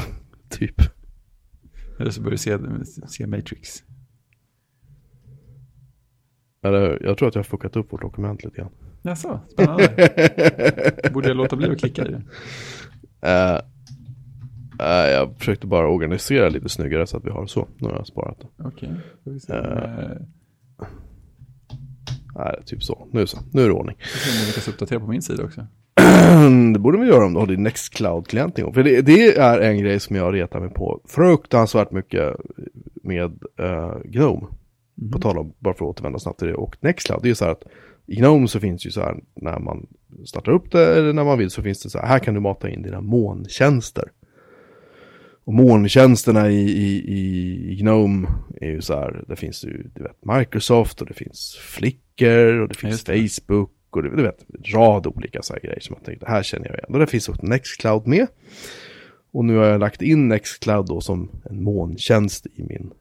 typ. Eller så börjar du se, se Matrix. Eller, jag tror att jag har fuckat upp vårt dokument lite grann. Jaså, spännande. [LAUGHS] Borde jag låta bli att klicka i det? Eh, eh, jag försökte bara organisera lite snyggare så att vi har så. Nu har jag sparat det. Okej, får vi se. Eh, Nej, typ så. Nu så. Nu är det ordning. Jag får lyckas uppdatera på min sida också. [CLEARS THROAT] det borde vi göra om du har din Nextcloud-klient igång. För det, det är en grej som jag retar mig på fruktansvärt mycket med uh, Gnome. Mhm. På tal om, bara för att återvända snabbt till det. Och Nextcloud, det är ju så här att i Gnome så finns ju så här när man startar upp det eller när man vill så finns det så här, här kan du mata in dina molntjänster. Och molntjänsterna i, i, i Gnome är ju så här, det finns ju, du vet, Microsoft och det finns Flickr och det finns det. Facebook och du vet, en rad olika så här grejer som man tänkte, här känner jag igen. Och det finns också Nextcloud med. Och nu har jag lagt in Nextcloud då som en molntjänst i min,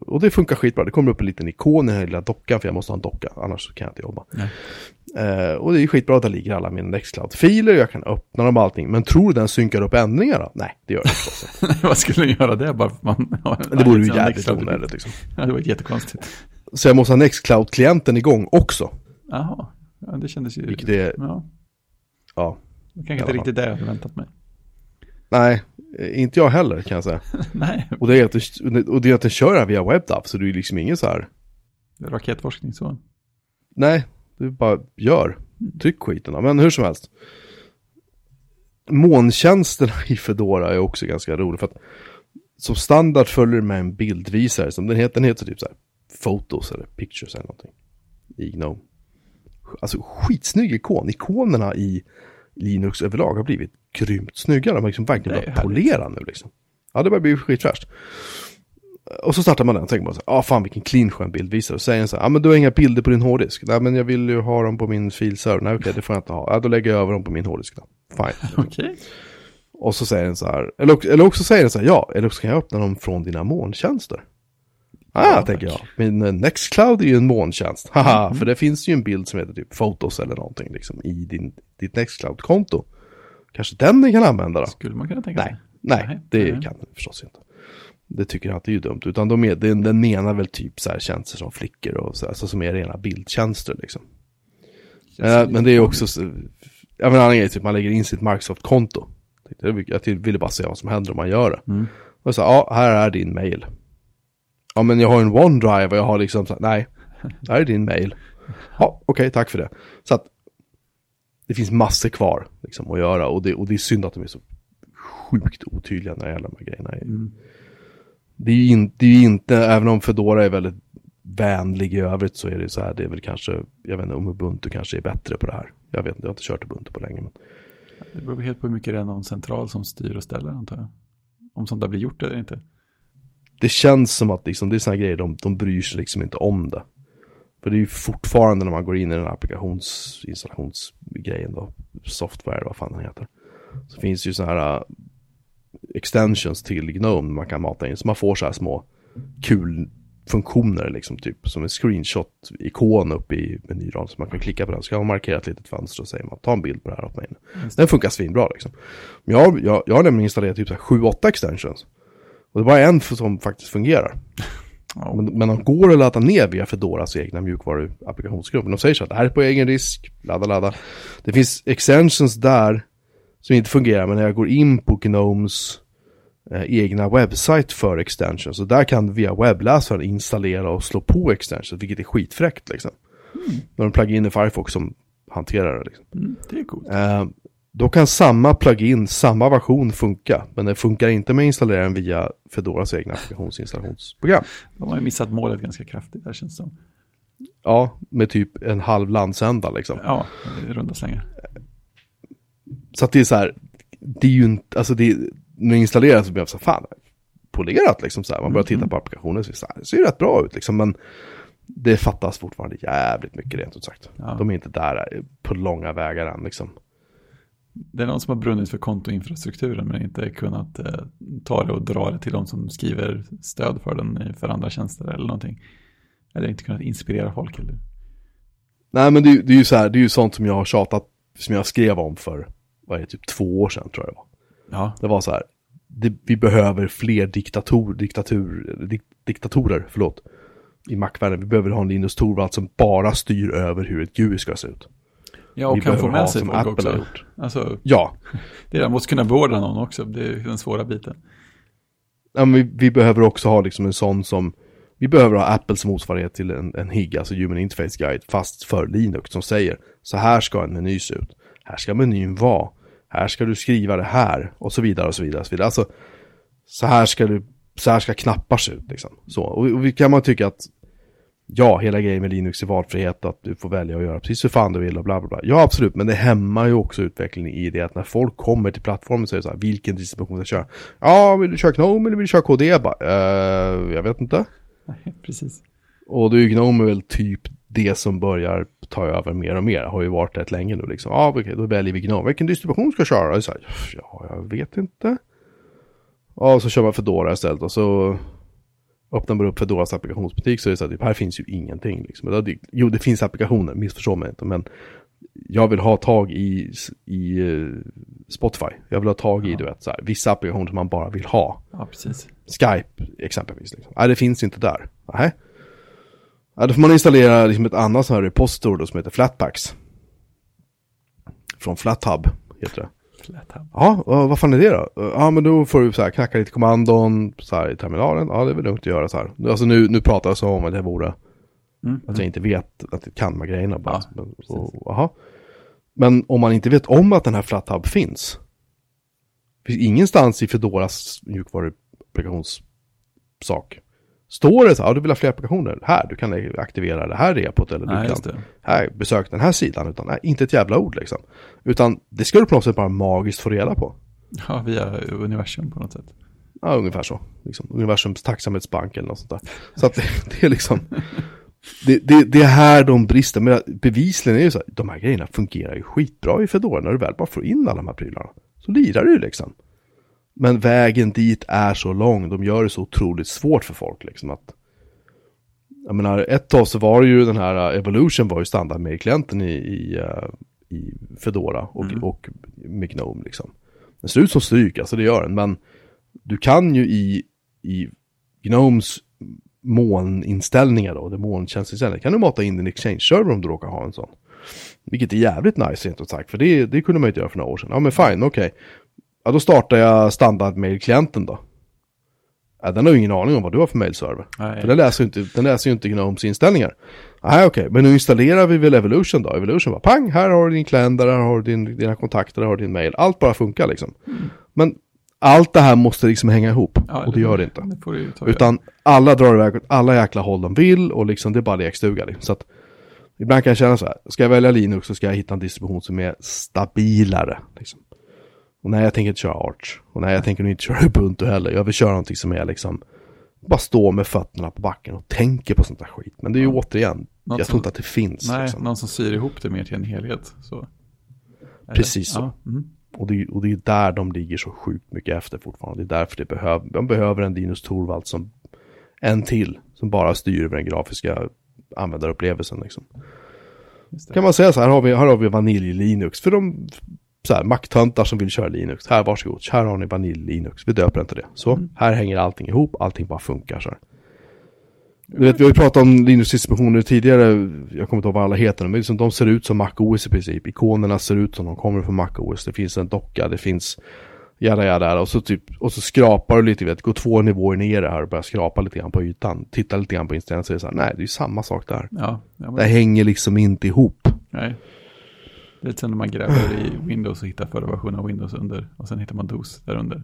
och det funkar skitbra. Det kommer upp en liten ikon i den här lilla dockan, för jag måste ha en docka, annars kan jag inte jobba. Eh, och det är skitbra att där ligger alla mina Nextcloud-filer, jag kan öppna dem och allting. Men tror du den synkar upp ändringar då? Nej, det gör den inte. [LAUGHS] Vad skulle den göra det bara man det vore ju jävligt onödigt liksom. Ja, det var jättekonstigt. Så jag måste ha Nextcloud-klienten igång också. Jaha, ja, det kändes ju... Vilket är, Ja, ja. Det kanske inte riktigt det jag hade väntat mig. Nej, inte jag heller kan jag säga. [LAUGHS] Nej. Och det är att den, och det är att den kör det här via WebDAV, så det är liksom ingen så här. Raketforskning så. Nej, du bara gör. Tryck skiten. Men hur som helst. Måntjänsterna i Fedora är också ganska roligt för att som standard följer med en bildvisare som den heter, den heter typ så här Photos eller Pictures eller någonting i Gnome. Alltså skitsnygg ikon. Ikonerna i Linux överlag har blivit grymt snygga. De har liksom verkligen börjat polera nu liksom. Ja, det börjar bli skitfräscht. Och så startar man den och tänker man så här, ah fan vilken clean skön bildvisare. Och säger den så här, ja ah, men du har inga bilder på din hårddisk. Nej men jag vill ju ha dem på min filserver. Nej okej, okay, det får jag inte ha. Ja då lägger jag över dem på min hårddisk då. Fine. [LAUGHS] Okay. Och så säger den så här, eller, eller också säger den så här, ja, eller också kan jag öppna dem från dina molntjänster. Ah, ja, tänker jag. Min uh, Nextcloud är ju en molntjänst. Haha, mm. för det finns ju en bild som heter typ Photos eller någonting liksom i din, ditt Nextcloud-konto. Kanske den ni kan använda då? Skulle man kunna tänka sig. Nej, nej, det mm. kan den förstås inte. Det tycker jag inte är ju dumt. Utan de är, den, den menar väl typ så här tjänster som flickor och så, alltså som är rena bildtjänster liksom. Uh, men det är också, jag menar annan grej, typ man lägger in sitt Microsoft-konto. Jag ville bara se vad som händer om man gör det. Mm. Och så, ja, här är din mail. Ja, men jag har en OneDrive och jag har liksom, så, nej, här är din mail. Ja, okej, okay, tack för det. Så att det finns massor kvar liksom, att göra och det, och det är synd att de är så sjukt otydliga när det gäller de här grejerna. Mm. Det är ju in, inte, även om Fedora är väldigt vänlig i övrigt så är det så här, det är väl kanske, jag vet inte om Ubuntu kanske är bättre på det här. Jag vet inte, jag har inte kört Ubuntu på länge. Men... Det beror helt på hur mycket det är någon central som styr och ställer antar jag. Om sånt där blir gjort eller inte. Det känns som att liksom, det är sådana grejer, de, de bryr sig liksom inte om det. För det är ju fortfarande när man går in i den här applikationsinstallationsgrejen då, software, vad fan den heter. Så finns det ju sådana här uh, extensions till Gnome man kan mata in. Så man får så här små kul funktioner liksom typ som en screenshot-ikon uppe i menyraden så man kan klicka på den. Så kan man markera ett litet fönster och säger man ta en bild på det här åt mig. Den funkar svinbra liksom. Jag, jag, jag har nämligen installerat typ 7-8 extensions. Och det är bara en som faktiskt fungerar. Oh. Men, men de går att ladda ner via Fedoras egna mjukvaruapplikationsgrupp. De säger så att det här är på egen risk, ladda, ladda. Det finns extensions där som inte fungerar, men när jag går in på Gnomes eh, egna webbsite för extensions, så där kan du via webbläsaren installera och slå på extensions, vilket är skitfräckt liksom. Mm. När de pluggar in i Firefox som hanterar det. Liksom. Mm, det är coolt. Eh, då kan samma plugin, samma version funka, men det funkar inte med att installera den via Fedoras egna applikationsinstallationsprogram. De har ju missat målet ganska kraftigt där känns det som. Ja, med typ en halv landsända liksom. Ja, i runda slängar. Så att det är så här, det är ju inte, alltså det, när det installeras så blir jag så fan, polerat liksom så här. Man börjar titta mm. på applikationen så, så här, det ser ju rätt bra ut liksom, men det fattas fortfarande jävligt mycket rent ut sagt. Ja. De är inte där på långa vägar än liksom. Det är någon som har brunnit för kontoinfrastrukturen men inte kunnat eh, ta det och dra det till de som skriver stöd för den för andra tjänster eller någonting. Eller inte kunnat inspirera folk. Eller? Nej men det, det är ju så här, det är ju sånt som jag har tjatat, som jag skrev om för, vad är det, typ två år sedan tror jag det var. Ja. Det var så här, det, vi behöver fler diktator, diktatur, dik, diktatorer, förlåt, i Mac-världen. Vi behöver ha en Linus Torvald som bara styr över hur ett GUI ska se ut. Ja, och kan få med sig folk Apple också. Alltså, ja. Det är, måste kunna beordra någon också, det är den svåra biten. Ja, men vi, vi, behöver också ha liksom en sån som, vi behöver ha Apples motsvarighet till en, en HIG, alltså Human Interface Guide, fast för Linux som säger, så här ska en meny se ut, här ska menyn vara, här ska du skriva det här, och så vidare och så vidare. Och så, vidare. Alltså, så här ska du, så här ska knappar se ut liksom. Så, och, och kan man tycka att ja, hela grejen med Linux är valfrihet, att du får välja att göra precis hur fan du vill och bla bla bla. Ja, absolut, men det hämmar ju också utvecklingen i det att när folk kommer till plattformen så är det så här, vilken distribution ska jag köra? Ja, vill du köra Gnome eller vill du köra KD? Jag bara, uh, jag vet inte. Nej, [LAUGHS] precis. Och då är Gnome väl typ det som börjar ta över mer och mer. Har ju varit rätt länge nu liksom. Ja, okej, okay, då väljer vi Gnome. Vilken distribution ska jag köra? Så här, ja, jag vet inte. Ja, så kör man Fedora istället och så öppnar man upp Fedoras applikationsbutik så är det så att här finns ju ingenting. Liksom. Jo, det finns applikationer, missförstå mig inte, men jag vill ha tag i, i uh, Spotify. Jag vill ha tag i, ja. du vet, så här, vissa applikationer som man bara vill ha. Ja, precis. Skype, exempelvis. Liksom. Nej, det finns inte där. Nej. Ja, då får man installera liksom ett annat sån här repository då, som heter Flatpaks. Från FlatHub heter det. FlatHub. Ja, och vad fan är det då? Ja, men då får du så här knacka lite kommandon så här i terminalen. Ja, det är väl lugnt att göra så här. Alltså nu, nu pratar jag så om att det vore, Mm. att jag inte vet att jag kan de här grejerna bara. Ja, men, precis. och, aha. men om man inte vet om att den här FlatHub finns. Det finns ingenstans i Fedoras mjukvaruapplikationssak. Står det så här, ja, du vill ha fler applikationer? Här, du kan aktivera det här repot eller Nej, du kan här, besök den här sidan, utan nej, inte ett jävla ord liksom. Utan det ska du på något sätt bara magiskt få reda på. Ja, via universum på något sätt. Ja, ungefär så. Liksom. Universums tacksamhetsbank eller något sånt där. Så att det, [LAUGHS] det är liksom, det, det, det är här de brister. Men bevisligen är det ju så här, de här grejerna fungerar ju skitbra i Fedora när du väl bara får in alla de här prylarna. Så lirar ju liksom. Men vägen dit är så lång, de gör det så otroligt svårt för folk liksom att jag menar, ett tag så var det ju den här uh, Evolution var ju standard med klienten i, i, uh, i Fedora och, Mm. och med Gnome liksom. Den ser ut som stryk, alltså det gör den, men du kan ju i, i Gnomes molninställningar då, det molntjänstinställningar, kan du mata in din exchange-server om du råkar ha en sån. Vilket är jävligt nice rent ut sagt, för det, det kunde man ju inte göra för några år sedan. Ja men fine, okej. Ja då startar jag standardmail-klienten då. Ja, den har ju ingen aning om vad du har för mailserver. Nej. För den läser ju inte, den läser inte Gnomes inställningar. Nej okej, men nu installerar vi väl Evolution då. Evolution bara pang, här har du din kalender, här har du din, dina kontakter, här har du din mail. Allt bara funkar liksom. Men allt det här måste liksom hänga ihop. Mm. Ja, och det gör det inte. Det göra. Utan alla drar iväg åt alla jäkla håll de vill och liksom det är bara lekstuga. Liksom. Så att ibland kan jag känna så här, ska jag välja Linux så ska jag hitta en distribution som är stabilare. Liksom. Och nej, jag tänker inte köra Arch. Och nej, jag tänker nog inte köra [LAUGHS] Ubuntu heller. Jag vill köra någonting som är liksom, bara stå med fötterna på backen och tänker på sånt där skit. Men det är ju Ja. återigen, Något jag som- tror inte att det finns. Nej, liksom. någon som syr ihop det mer till en helhet. Så. Precis så. Ja, mm. Och det, och det är där de ligger så sjukt mycket efter fortfarande. Det är därför det behöver, de behöver en Linus Torvald som en till. Som bara styr över den grafiska användarupplevelsen liksom. Kan man säga så här, här har vi, här har vi vanilj-Linux. För de så här, makttöntar som vill köra Linux. Här, varsågod, här har ni vanilj-Linux. Vi döper inte det. Så, Mm. här hänger allting ihop, allting bara funkar så här. Du vet, vi har ju pratat om Linux-distributioner tidigare, jag kommer inte ihåg vad alla heter, men liksom, de ser ut som MacOS i princip. Ikonerna ser ut som de kommer från MacOS. Det finns en docka, det finns jada jada och så typ, och så skrapar du lite, vet, går två nivåer ner här och börjar skrapa lite grann på ytan. Titta lite grann på inställningen så är det så här, nej, det är ju samma sak där. Ja, ja men, Det hänger liksom inte ihop. nej. Lite som när man gräver i Windows och hittar förra versionen av Windows under. Och sen hittar man DOS där under.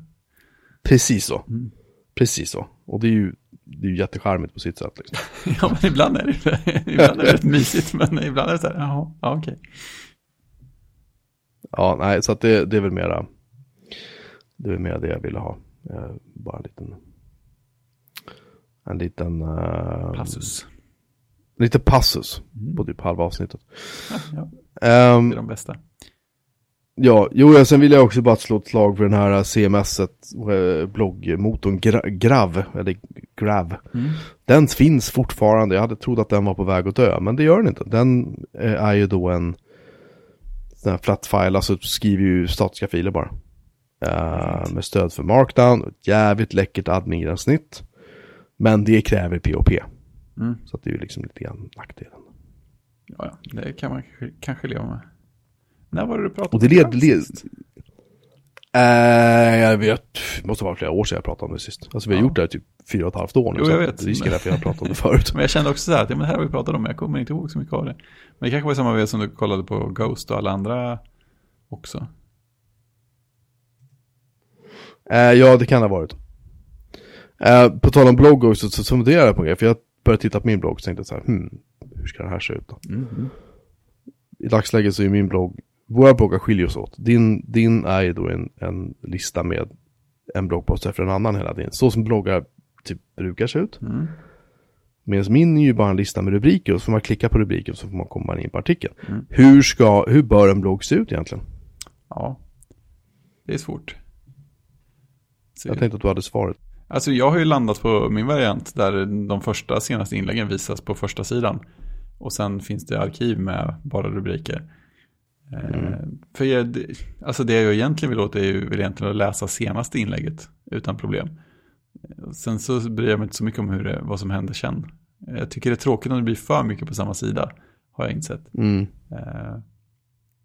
Precis så. Mm. Precis så. Och det är ju, det är ju jättecharmigt på sitt sätt. Liksom. [LAUGHS] Ja, men ibland är det, [LAUGHS] ibland är det rätt mysigt. Men ibland är det så här, jaha, ja okej. Ja, nej, så att det, det är väl mera, det är väl mera det jag ville ha. Eh, bara en liten, en liten, uh, Passus. Lite passus Mm. på typ halva avsnittet. Ja, ja, Ehm, det är de bästa. ja, jo, ja, sen vill jag också bara slå ett slag för den här CMS, eh, bloggmotorn Gra- Grav, eller Grav. Mm. Den finns fortfarande, jag hade trott att den var på väg att dö, men det gör den inte. Den eh, är ju då en sån här flat file, alltså skriver ju statiska filer bara. Eh, med stöd för markdown, jävligt läckert admin-gränssnitt. Men det kräver POP. Mm. Så det är ju liksom lite grann nackdelen. Ja, ja, det kan man kanske, kanske leva med. När var det du pratade Och det om det led? Eh, jag vet, det måste vara flera år sedan jag pratade om det sist. Alltså vi har Ja. gjort det här typ fyra och ett halvt år nu. Jo, jag vet. Risken är att [LAUGHS] jag har pratat om det förut. Men jag kände också så här, att ja, men det här har vi pratat om, men jag kommer inte ihåg så mycket av det. Men det kanske var samma vez som du kollade på Ghost och alla andra också. Eh, ja, det kan det ha varit. Eh, på tal om blogg också, så, så funderar jag på en grej. För jag började titta på min blogg och tänkte så här, hmm, hur ska det här se ut då? Mm. I dagsläget så är min blogg, våra bloggar skiljer oss åt. Din, din är ju då en, en lista med en bloggpost efter en annan hela tiden. Så som bloggar typ brukar se ut. Mm. Medan min är ju bara en lista med rubriker och så får man klicka på rubriken så får man komma in på artikeln. Mm. Hur, ska, hur bör en blogg se ut egentligen? Ja, det är svårt. Så, Jag tänkte att du hade svaret. Alltså jag har ju landat på min variant där de första senaste inläggen visas på första sidan. Och sen finns det arkiv med bara rubriker. Eh, För jag, alltså det jag egentligen vill åt är ju vill egentligen att läsa senaste inlägget utan problem. Eh, Sen så bryr jag mig inte så mycket om hur det, vad som händer sen. Jag tycker det är tråkigt om det blir för mycket på samma sida, har jag insett. Mm. Eh,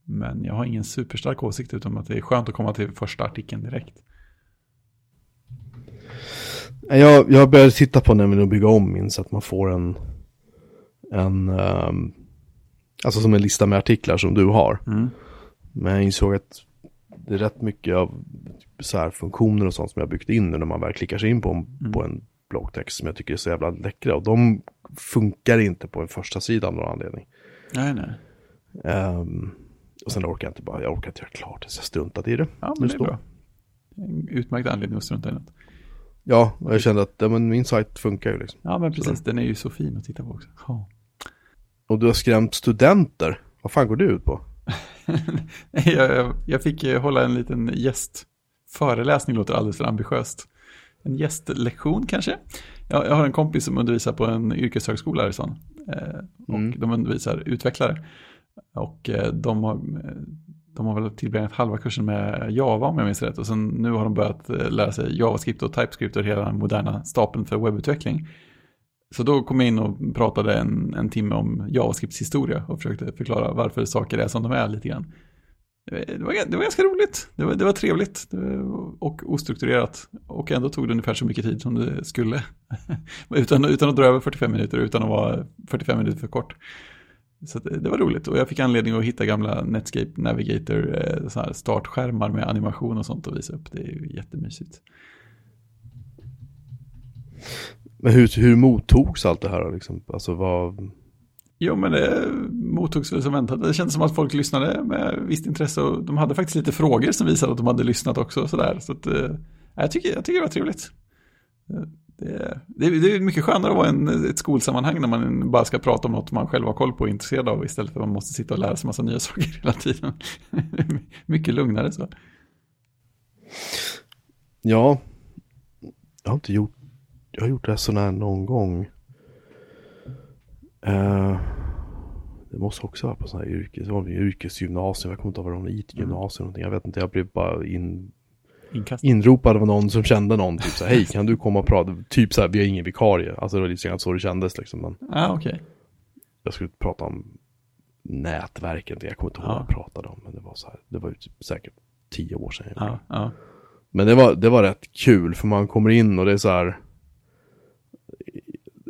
Men jag har ingen superstark åsikt utom att det är skönt att komma till första artikeln direkt. Jag, jag började titta på nämligen att bygga om min så att man får en, en um, alltså som en lista med artiklar som du har. Mm. Men jag insåg att det är rätt mycket av så här funktioner och sånt som jag byggt in nu när man väl klickar sig in på, Mm. på en bloggtext som jag tycker är så jävla läckra. Och de funkar inte på en första sida av någon anledning. Nej, nej. Ehm, och sen orkar jag inte bara, jag orkar inte göra klart det så jag struntat i det. Ja, men det är bra. En utmärkt anledning att strunta i något. Ja, och jag kände att ja, men min sajt funkar ju liksom. Ja, men precis. Den är ju så fin att titta på också. Ja. Och du har skrämt studenter. Vad fan går det ut på? [LAUGHS] jag, jag- fick hålla en liten gästföreläsning, låter alldeles för ambitiöst. En gästlektion kanske. Jag, jag har en kompis som undervisar på en yrkeshögskola här i stan. Eh, och Mm. de undervisar utvecklare. Och eh, de har, eh, de har väl tillbringat halva kursen med Java om jag minns rätt. Och sen nu har de börjat eh, lära sig JavaScript och TypeScript och hela den moderna stapeln för webbutveckling. Så då kom jag in och pratade en, en timme om JavaScripts historia och försökte förklara varför saker är som de är lite grann. Det var, det var ganska roligt, det var, det var trevligt det var, och ostrukturerat. Och ändå tog det ungefär så mycket tid som det skulle. [LAUGHS] utan, utan att dra över 45 minuter, utan att vara 45 minuter för kort. Så det, det var roligt och jag fick anledning att hitta gamla Netscape Navigator eh, så här startskärmar med animation och sånt att visa upp. Det är ju jättemysigt. Men hur, hur mottogs allt det här liksom? Alltså vad... Jo, men det mottogs väl som väntat. Det kändes som att folk lyssnade med visst intresse och de hade faktiskt lite frågor som visade att de hade lyssnat också. Sådär. Så att, eh, jag, tycker, jag tycker det var trevligt. Det, det, är- det är mycket skönare att vara i ett skolsammanhang när man bara ska prata om något man själv har koll på och är intresserad av istället för att man måste sitta och lära sig massa nya [LAUGHS] saker hela tiden. [LAUGHS] mycket lugnare så. Ja, jag har inte gjort, jag har gjort det sån här någon gång. Eh, det måste också vara på sån här yrkes, yrkesgymnasium, jag kommer inte ihåg vad det var, IT-gymnasium eller någonting, jag vet inte, jag blev bara in, Inkast. inropad av någon som kände någon, typ så här, hej kan du komma och prata, typ så här, vi har ingen vikarie, alltså det var lite grann så det kändes liksom, men Ja, okej. jag skulle prata om nätverken, jag kommer inte ihåg vad jag Ja. pratade om, men det var så här, det var ju typ säkert tio år sedan. Ja, ja. Men det var, det var rätt kul för man kommer in och det är så här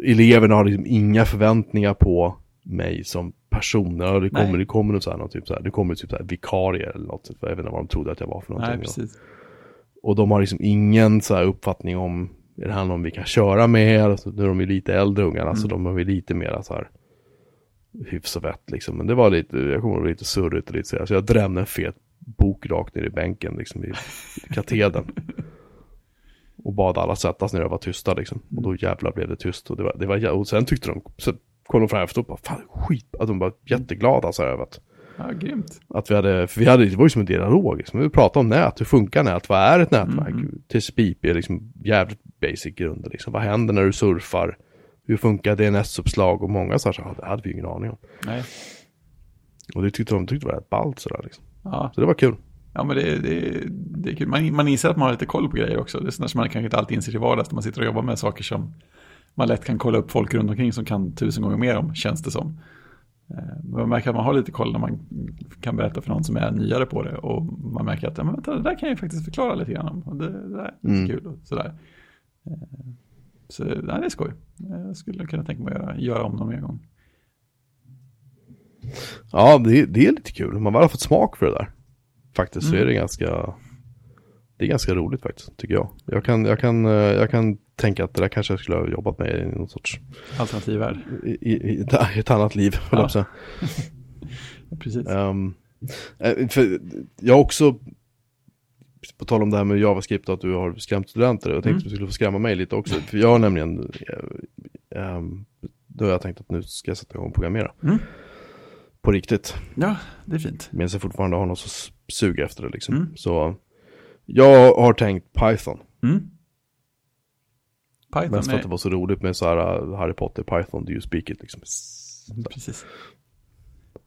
Eleverna har liksom inga förväntningar på mig som person. Ja, det kommer, Nej. det kommer något så här, något typ så här, det kommer typ så här vikarier eller något. Jag vet inte vad de trodde att jag var för någonting. Nej, precis. Och de har liksom ingen så här uppfattning om, är det här någon vi kan köra med? Alltså, nu är de ju lite äldre ungarna, Mm. så de har ju lite mer så här hyfs och vett liksom. Men det var lite, jag kommer ihåg lite surrigt och lite så här, så jag drämde en fet bok rakt ner i bänken liksom i, i katedern. och bad alla sättas ner och vara tysta liksom. Och då jävlar blev det tyst. Och, det var, det var, och sen tyckte de, så kom de fram efter och bara, fan skit, att de var jätteglada så här över att Ja, grymt. att vi hade, för vi hade, det var ju som en dialog, liksom. vi pratade om nät, hur funkar nät, vad är ett nätverk? Mm. TCP/IP är liksom jävligt basic grunder, liksom. vad händer när du surfar? Hur funkar DNS-uppslag och många så här, så, det hade vi ju ingen aning om. Nej. Och det tyckte de tyckte var rätt ballt sådär liksom. Ja, Så det var kul. Ja, men det, det, det är kul. Man, man inser att man har lite koll på grejer också. Det är sådana som man kanske inte alltid inser till vardags när man sitter och jobbar med saker som man lätt kan kolla upp folk runt omkring som kan tusen gånger mer om, känns det som. Eh, man märker att man har lite koll när man kan berätta för någon som är nyare på det och man märker att ja, men vänta, det där kan jag faktiskt förklara lite grann om. Det, det där är Mm. kul och sådär. Eh, Så nej, det är skoj. Jag skulle kunna tänka mig att göra, göra om någon mer gång. Ja, det, det är lite kul. Man väl har fått smak för det där. Faktiskt så Mm. är det ganska, det är ganska roligt faktiskt, tycker jag. Jag kan, jag kan, eh, jag kan tänka att det där kanske jag skulle ha jobbat med i någon sorts, Alternativ värld. i, i, i ett- annat liv, jag Ja. säga. Ja, [LAUGHS] Precis. Eh, för jag har också, på tal om det här med JavaScript och att du har skrämt studenter, jag tänkte Mm. att du skulle få skrämma mig lite också. För jag har nämligen, ehm, då har jag tänkt att nu ska jag sätta igång och programmera. Mm. På riktigt. Ja, det är fint. Medan jag fortfarande har något så sug efter det liksom. Mm. Så jag har tänkt Python. Mm. Python Mest för att det var så roligt med så här uh, Harry Potter, Python, do you speak it liksom. Precis.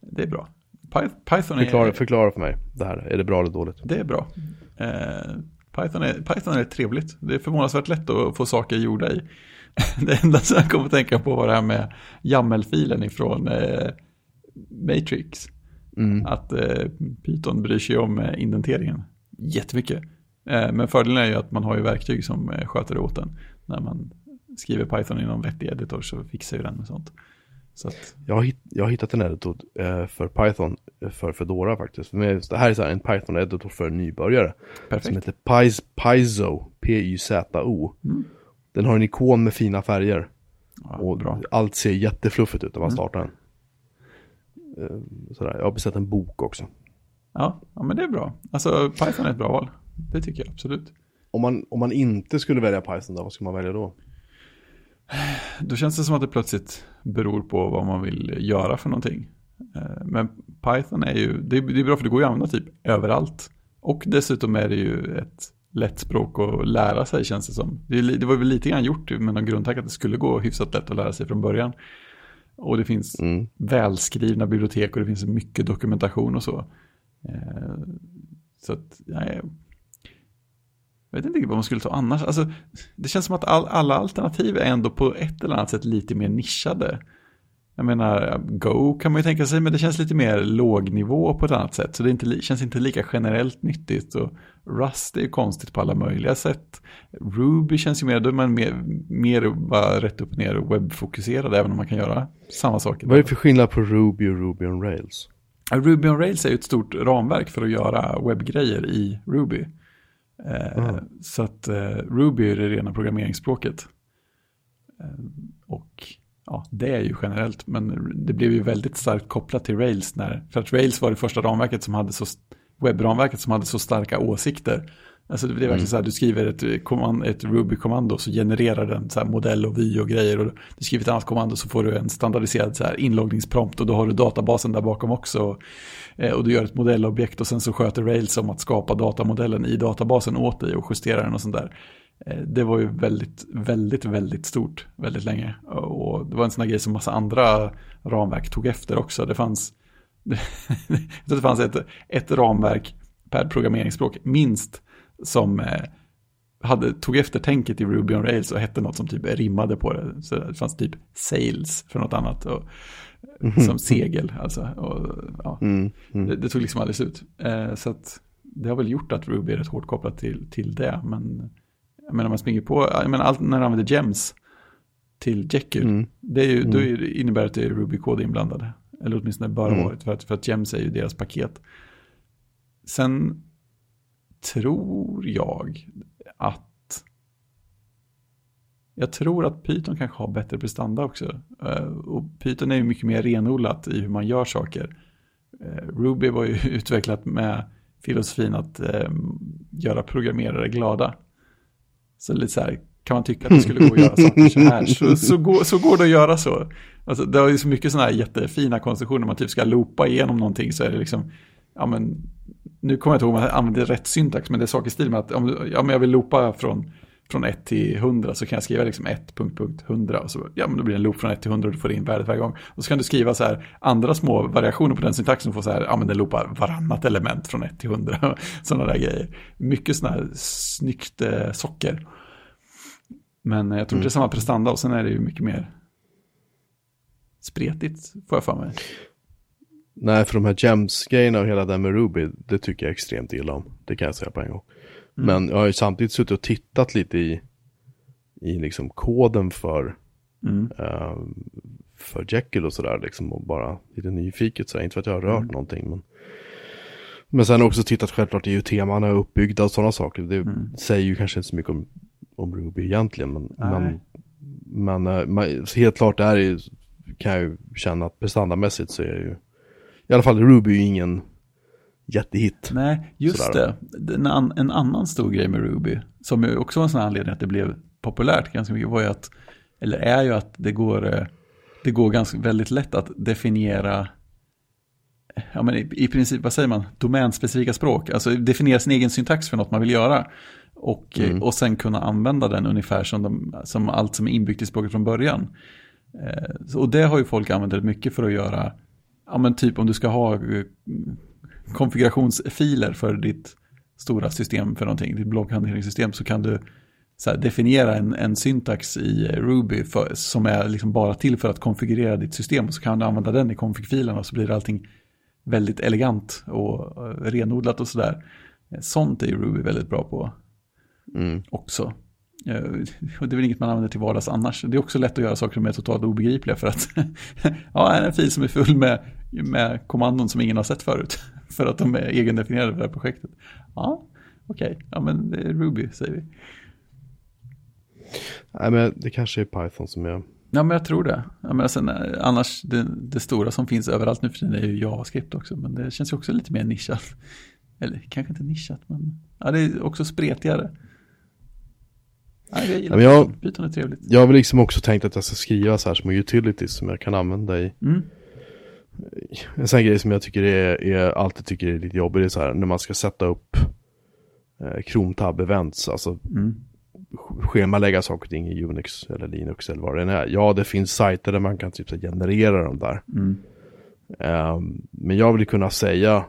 Det är bra. Py- Python Förklara, är, förklara för mig det här, är det bra eller dåligt? det är bra. Eh, Python, är, Python är trevligt. Det är förvånansvärt lätt att få saker gjorda i. [LAUGHS] Det enda som jag kommer att tänka på var det här med YAML-filen ifrån eh, Matrix. Mm. Att eh, Python bryr sig om eh, indenteringen jättemycket. Eh, men fördelen är ju att man har ju verktyg som eh, sköter det åt en. När man skriver Python i någon vettig editor så fixar ju den med sånt. Så att, Jag har, hitt, jag har hittat en editor eh, för Python eh, för Fedora faktiskt. Men det här är så här en Python-editor för nybörjare. Som perfekt. heter Pys, Pyzo, P-Y-Z-O. Mm. Den har en ikon med fina färger. Ja, Och bra. allt ser jättefluffigt ut när man Mm. startar den. Eh, Sådär. Jag har beställt en bok också. Ja, ja, men det är bra. Alltså Python är ett bra val. Det tycker jag absolut. Om man, om man inte skulle välja Python då, vad skulle man välja då? Då känns det som att det plötsligt beror på vad man vill göra för någonting. Eh, Men Python är ju, det är, det är bra för det går ju att använda typ överallt. Och dessutom är det ju ett lätt språk att lära sig känns det som. Det, det var väl lite grann gjort med någon grundtanke att det skulle gå hyfsat lätt att lära sig från början. Och det finns Mm. välskrivna bibliotek och det finns mycket dokumentation och så. Eh, Så att, nej, jag vet inte vad man skulle ta annars. Alltså, det känns som att all, alla alternativ är ändå på ett eller annat sätt lite mer nischade. Jag menar, Go kan man ju tänka sig, men det känns lite mer lågnivå på ett annat sätt. Så det inte, känns inte lika generellt nyttigt. Och Rust är ju konstigt på alla möjliga sätt. Ruby känns ju mer, då är man mer, mer bara rätt upp och ner webbfokuserad, även om man kan göra samma saker. Vad är det för skillnad på Ruby och Ruby on Rails? Ruby on Rails är ju ett stort ramverk för att göra webbgrejer i Ruby. Eh, Mm. Så att eh, Ruby är det rena programmeringsspråket. Eh, och ja, det är ju generellt, men det blev ju väldigt starkt kopplat till Rails. När, för att Rails var det första ramverket som hade så, webbramverket som hade så starka åsikter. Alltså det är verkligen Mm. så här, du skriver ett, kommand, ett Ruby-kommando så genererar den så här modell och vy och grejer. Och du skriver ett annat kommando så får du en standardiserad så här inloggningsprompt och då har du databasen där bakom också. Eh, Och du gör ett modellobjekt och sen så sköter Rails om att skapa datamodellen i databasen åt dig och justera den och sånt där. Eh, Det var ju väldigt, väldigt, väldigt stort väldigt länge. Och det var en sån här grej som massa andra ramverk tog efter också. Det fanns, [LAUGHS] det fanns ett, ett ramverk per programmeringsspråk minst som eh, hade, tog efter tänket i Ruby on Rails och hette något som typ rimmade på det. Så det fanns typ sales för något annat. Och, Som segel alltså. Och, ja, Mm. Mm. det, det tog liksom aldrig slut. Eh, så att det har väl gjort att Ruby är rätt hårt kopplat till, till det. Men jag menar man springer på, jag menar allt när du använder gems till Jekyll. Mm. Det är ju, Mm. det, innebär att det är Ruby-kod inblandade. Eller åtminstone bör ha Mm. varit för att, för att gems är ju deras paket. Sen tror jag att jag tror att Python kanske har bättre prestanda också. Eh, Och Python är ju mycket mer renodlat i hur man gör saker. Eh, Ruby var ju [LAUGHS] utvecklat med filosofin att eh, göra programmerare glada. Så lite så här, kan man tycka att det skulle gå att göra [LAUGHS] saker så här, så, så, går, så går det att göra så. Alltså, det har ju så mycket sådana här jättefina konstruktioner, man typ ska loopa igenom någonting så är det liksom, ja men, nu kommer jag inte ihåg om jag använder rätt syntax, men det är saker i stil med att om, du- ja, men jag vill loopa från, från 1 till 100 så kan jag skriva liksom 1 punkt, punkt 100 och så, ja men då blir det en loop från 1 till 100 och du får in värdet varje gång. Och så kan du skriva så här andra små variationer på den syntaxen och få så här, ja men den loopar varannat element från 1 till 100, [LAUGHS] sådana där grejer. Mycket sådana här snyggt eh, socker. Men jag tror inte det är samma prestanda och sen är det ju mycket mer spretigt, får jag för mig. Nej, för de här gems-grejerna och hela det med Ruby, det tycker jag extremt illa om. Det kan jag säga på en gång. Men jag har ju samtidigt suttit och tittat lite i, i liksom koden för, Mm. eh, för Jekyll och sådär liksom och bara lite nyfiket sådär. Inte för att jag har rört någonting men men sen också tittat självklart i hur teman är uppbyggda och sådana saker. Det Mm. säger ju kanske inte så mycket om, om Ruby egentligen. Men, men, men man, så helt klart är det ju, kan jag ju känna att prestandamässigt så är det ju i alla fall Ruby är ju ingen jättehit. Nej, just Sådär. det. En, an, en annan stor grej med Ruby, som ju också var en sån anledning att det blev populärt ganska mycket, var ju att, eller är ju att det går, eh, det går ganska väldigt lätt att definiera, ja men i, i princip, vad säger man, domänspecifika språk, alltså definiera sin egen syntax för något man vill göra. Och, eh, Mm. och sen kunna använda den ungefär som, de, som allt som är inbyggt i språket från början. Eh, och det har ju folk använt mycket för att göra, ja men typ om du ska ha eh, konfigurationsfiler för ditt stora system för någonting, ditt blockhanteringssystem, så kan du så här, definiera en, en syntax i eh, Ruby för, som är liksom bara till för att konfigurera ditt system och så kan du använda den i config-filen och så blir allting väldigt elegant och eh, renodlat och sådär. Sånt är Ruby väldigt bra på Mm. också. Eh, Och det är väl inget man använder till vardags annars. Det är också lätt att göra saker som är totalt obegripliga för att [LAUGHS] ja, här är en fil som är full med, med kommandon som ingen har sett förut. [LAUGHS] För att de är egendefinierade för det här projektet. Ja, okej. Ja, men det är Ruby säger vi. Nej, men det kanske är Python som är... Ja, men jag tror det. Ja, men sen, eh, annars, det, det stora som finns överallt nu för tiden är ju JavaScript också. Men det känns ju också lite mer nischat. Eller kanske inte nischat, men ja, det är också spretigare. Ja, jag gillar jag- är trevligt. Jag har liksom också tänkt att jag ska skriva så här små utilities som jag kan använda i. Mm. En sån grej som jag tycker är, är alltid tycker är lite jobbig, det är så här när man ska sätta upp eh, Chrome Tab Events, alltså Mm. schemalägga saker och ting i Unix eller Linux eller vad det än är. Ja, det finns sajter där man kan typ generera dem där. Mm. Ehm, men jag vill kunna säga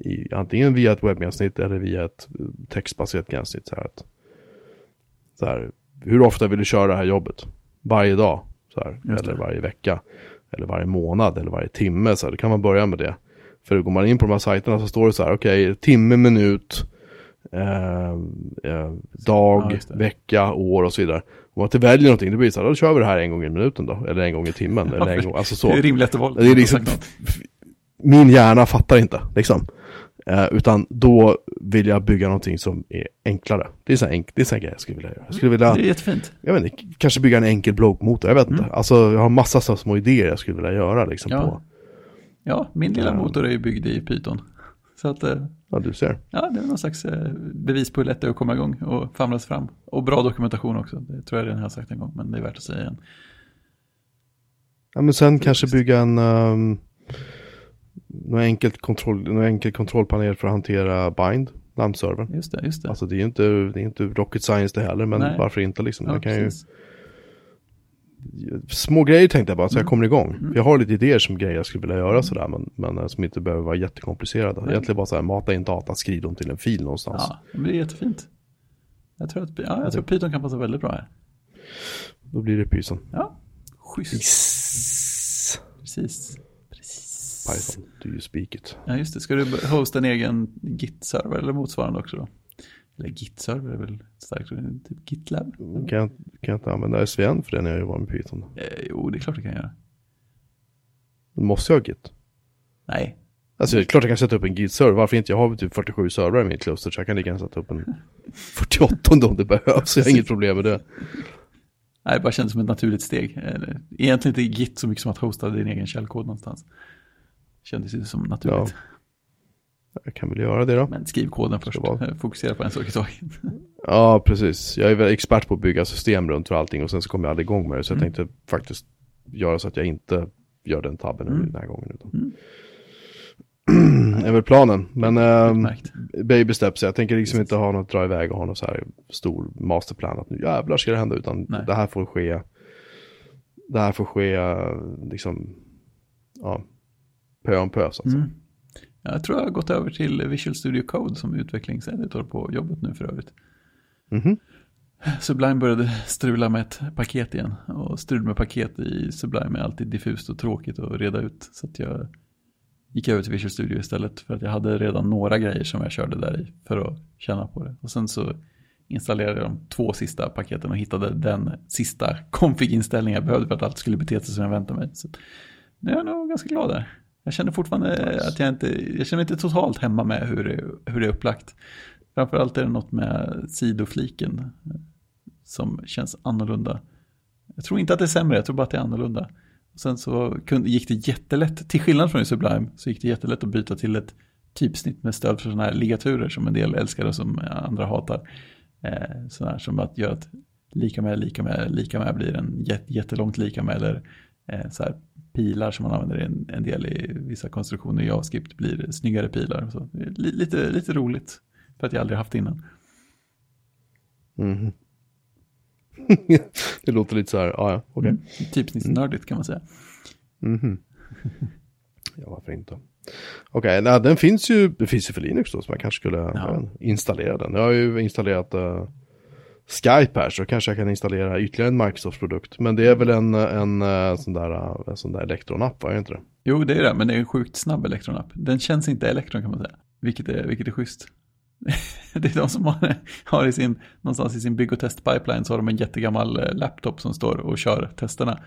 i, antingen via ett webbgränssnitt eller via ett eh, textbaserat gränssnitt så här att så här, hur ofta vill du köra det här jobbet? Varje dag? Så här, eller det. varje vecka? Eller varje månad? Eller varje timme? Så här, då kan man börja med det. För går man in på de här sajterna så står det så här, okej, timme, minut, eh, eh, dag, Ja, det. vecka, år och så vidare. Om man inte väljer någonting, då blir det så här, då kör vi det här en gång i minuten då. Eller en gång i timmen. [LAUGHS] eller en gång, alltså så. Det är rimligt att vara Det är liksom, min hjärna fattar inte, liksom. Eh, utan då vill jag bygga någonting som är enklare. Det är så här enk, det är så här grejer jag skulle vilja göra. Jag skulle vilja, Det är jättefint. jag vet inte, kanske bygga en enkel bloggmotor, jag vet inte. Mm. Alltså jag har massa så små idéer jag skulle vilja göra liksom Ja. på. Ja, min lilla Ja. motor är ju byggd i Python. Så att, eh, Ja, du ser. ja, det är någon slags eh, bevis på hur lätt det är att komma igång och famlas fram. Och bra dokumentation också, det tror jag redan har sagt en gång, men det är värt att säga igen. Ja, men sen kanske bygga en um, någon enkelt kontroll, någon enkel kontrollpanel för att hantera bind, namnservern. Just det, just det. Alltså det är ju inte, det är inte rocket science det heller, men Nej. varför inte liksom. ja, jag kan ju, små grejer tänkte jag bara, så jag Mm. kommer igång. Mm. Jag har lite idéer som grejer jag skulle vilja göra sådär, men, men eh, som inte behöver vara jättekomplicerade. Nej. Egentligen bara så här, mata in data, skriv dem till en fil någonstans. Ja, men det är jättefint. Jag tror att ja, jag tror Python kan passa väldigt bra här. Då blir det pysen. Ja, schysst. Precis. Precis. Python, do you speak it? Ja, just det. Ska du hosta en egen Git-server eller motsvarande också då? Eller Git-server är väl starkt, typ GitLab? Kan jag, kan jag inte använda SVN för det när jag jobbar med Python? Eh, jo, det är klart det kan jag göra. Måste jag ha Git. Nej, Alltså det är klart jag kan sätta upp en Git-server, varför inte? Jag har typ 47 servrar i mitt kluster så jag kan lika gärna sätta upp en [LAUGHS] 48 om det behövs, jag har inget problem med det. Nej, det bara kändes som ett naturligt steg. Egentligen inte Git så mycket som att hosta din egen källkod någonstans. Kändes ju som naturligt. Jag kan väl göra det då. Men skriv koden först. vara. Eh, [LAUGHS] Fokusera på en sak i taget. [LAUGHS] Ja, precis. Jag är väl expert på att bygga system runt för allting och sen så kommer jag aldrig igång med det. Så jag Mm. tänkte faktiskt göra så att jag inte gör den tabben Mm. den här gången. Utan. Mm. [CLEARS THROAT] är väl planen. Men ähm, baby steps, jag tänker liksom inte ha något dra iväg och ha någon så här stor masterplan att nu jävlar ska det hända. Utan Nej. det här får ske, det här får ske liksom, ja, pö om pö så att säga. Mm. Jag tror jag har gått över till Visual Studio Code som utvecklingseditor på jobbet nu för övrigt. Mhm. Sublime började strula med ett paket igen. Och strul med paket i Sublime är alltid diffust och tråkigt att reda ut. Så att jag gick över till Visual Studio istället. För att jag hade redan några grejer som jag körde där i för att känna på det. Och sen så installerade jag de två sista paketen och hittade den sista config-inställningen jag behövde för att allt skulle bete sig som jag väntade mig. Så nu är jag nog ganska glad där. Jag känner fortfarande Nice. att jag inte, jag känner inte totalt hemma med hur det, hur det är upplagt. Framförallt är det något med sidofliken eh, som känns annorlunda. Jag tror inte att det är sämre, jag tror bara att det är annorlunda. Och sen så kunde, gick det jättelätt, till skillnad från i Sublime, så gick det jättelätt att byta till ett typsnitt med stöd för sådana här ligaturer som en del älskar och som andra hatar. Eh, sådana här som att göra att lika med, lika med, lika med blir en jät, jättelångt lika med eller så här pilar som man använder en, en del i vissa konstruktioner i JavaScript blir snyggare pilar. Så, lite, lite roligt för att jag aldrig haft innan. Mhm. [LAUGHS] det låter lite så här, ja, ja, okej. Mm. Typsnittsnördigt kan man säga. Mhm. [LAUGHS] Ja, varför inte? Okej, nej, den finns ju, det finns ju för Linux då, så man kanske skulle inte, installera den. Jag har ju installerat uh, Skype här så kanske jag kan installera ytterligare en Microsoft-produkt. Men det är väl en, en, en sån där, en sån där Electron-app, var det inte det? Jo, det är det, men det är en sjukt snabb Electron-app. Den känns inte Electron kan man säga, vilket är, vilket är schysst. [LAUGHS] det är de som har, har i sin, någonstans i sin bygg och testpipeline så har de en jättegammal eh, laptop som står och kör testerna.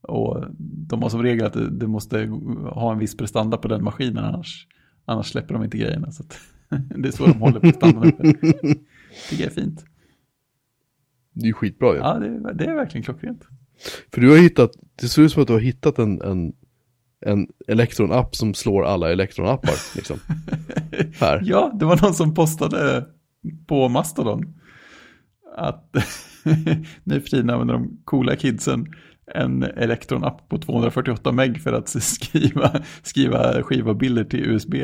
Och de har som regel att det, det måste ha en viss prestanda på den maskinen annars, annars släpper de inte grejerna. Så [LAUGHS] det är så de håller prestandan uppe. [LAUGHS] Tycker jag är fint. Det är ju skitbra ju. Ja, det, är- det är verkligen klockrent. För du har hittat, det ser ut som att du har hittat en, en, en Electron-app som slår alla Electron-appar. [LAUGHS] Liksom. här. Ja, det var någon som postade på Mastodon att [LAUGHS] nu för tiden använder de coola kidsen en Electron-app på 248 meg för att [LAUGHS] skriva, skriva skiva-bilder till USB.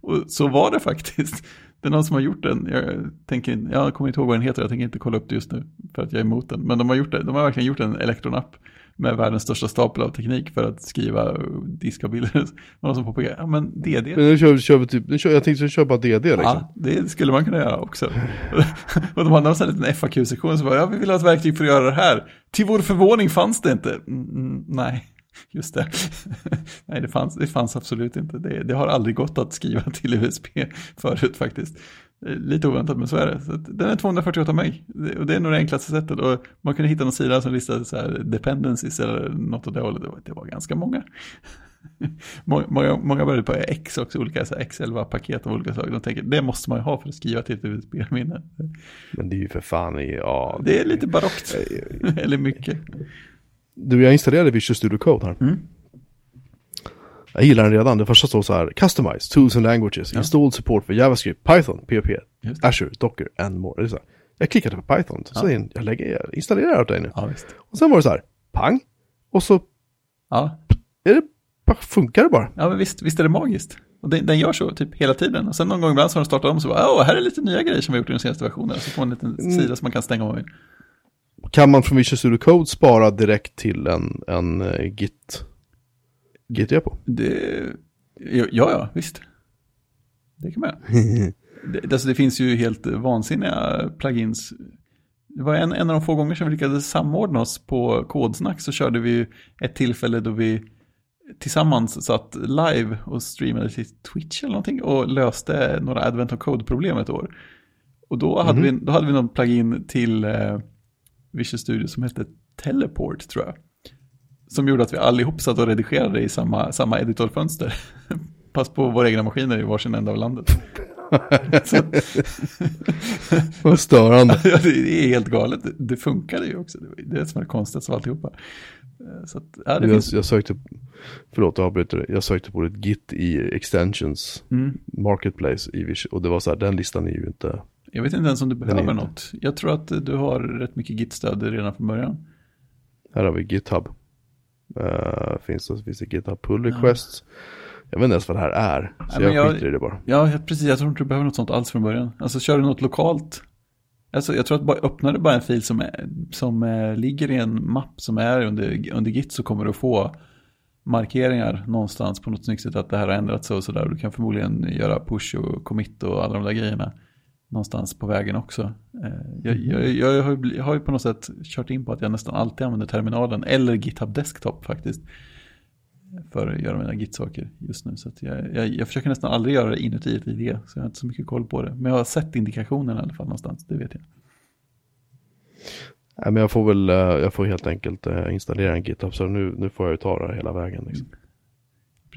Och så var det faktiskt. Det är någon som har gjort den. Jag, tänker, jag kommer inte ihåg vad den heter, jag tänker inte kolla upp det just nu för att jag är emot den. Men de har, gjort det. de har verkligen gjort en Electron-app med världens största stapel av teknik för att skriva diska-bilder. [LAUGHS] Någon som påpekade, ja men DD Men nu kör, kör vi typ, nu kör, jag tänkte bara DD liksom. Ja, det skulle man kunna göra också. [LAUGHS] och de hade en sån här liten FAQ-sektion som bara, ja vi vill ha ett verktyg för att göra det här. Till vår förvåning fanns det inte. Mm, mm, nej, [LAUGHS] just det. [LAUGHS] nej, det fanns, det fanns absolut inte. Det, det har aldrig gått att skriva till USB [LAUGHS] förut faktiskt. Är Lite oväntat, men så är det. Så den är 248 meg. Och det är nog det enklaste sättet. Och man kunde hitta någon sida som listade så här dependencies eller något åt det hållet. Det var, det var ganska många. Många, många, började på X också, olika så här X11-paket av olika slag. De tänker, det måste man ju ha för att skriva till ett USB-minne. Men det är ju för fan ja. Det är lite barockt, eller mycket. Du, jag installerade Visual Studio Code här. Mm. Jag gillar den redan. Det första står så här, Customize, Tools and Languages, Installed Support för JavaScript, Python, PHP, Azure, Docker and more. Det är så här. Jag klickade på Python, så Ja. jag lägger, jag installerar det dig nu. Ja, visst. Och sen var det så här, pang, och så Ja, är det, funkar det bara. ja men visst, visst är det magiskt. Och den, den gör så typ hela tiden. Och sen någon gång ibland så har den startat om så bara, åh, här är lite nya grejer som vi har gjort i den senaste versionen. Så får man en liten Mm. sida som man kan stänga vill. Kan man från Visual Studio Code spara direkt till en, en uh, Git, Git-repo? Ja, ja, visst. Det kan man [LAUGHS] det, alltså det finns ju helt vansinniga plugins. Det var en, en av de få gånger som vi lyckades samordna oss på Kodsnack så körde vi ett tillfälle då vi tillsammans satt live och streamade till Twitch eller någonting och löste några Advent of Code-problem ett år. Och då hade, vi, då hade vi någon plugin till eh, Visual Studio som hette Teleport tror jag. Som gjorde att vi allihop satt och redigerade i samma, samma editorfönster. [LAUGHS] Pass på våra egna maskiner i varsin ända av landet. [LAUGHS] [LAUGHS] Vad störande. ja, det är helt galet. Det, funkade ju också. Det är det som är det konstigaste av alltihopa. Eh, Så att, ja, jag, finns... jag sökte, förlåt jag avbryter det. Jag sökte på ett Git i Extensions Mm. Marketplace i och det var så här, den listan är ju inte, Jag vet inte ens om du är behöver något. Jag tror att du har rätt mycket Git-stöd redan från början. här har vi GitHub. Uh, finns, det, finns det GitHub pull requests? Jag vet inte ens vad det här är, så Nej, jag, jag- skiter i det bara. Ja, precis. Jag tror inte du behöver något sånt alls från början. Alltså kör du något lokalt. Alltså, jag tror att bara öppnar du bara en fil som, är, som eh, ligger i en mapp som är under, under Git så kommer du få markeringar någonstans på något snyggt sätt att det här har ändrat sig och sådär. Du kan förmodligen göra push och commit och alla de där grejerna någonstans på vägen också. Eh, jag, jag, jag, har, ju jag har ju på något sätt kört in på att jag nästan alltid använder terminalen eller GitHub Desktop faktiskt eh, för att göra mina Git-saker just nu. Så att jag, jag, jag försöker nästan aldrig göra det inuti ett IDE, så jag har inte så mycket koll på det. Men jag har sett indikationerna i alla fall någonstans, det vet jag. Nej, men jag får väl, eh, jag får helt enkelt installera en GitHub, så nu, nu får jag ju ta det hela vägen. Liksom.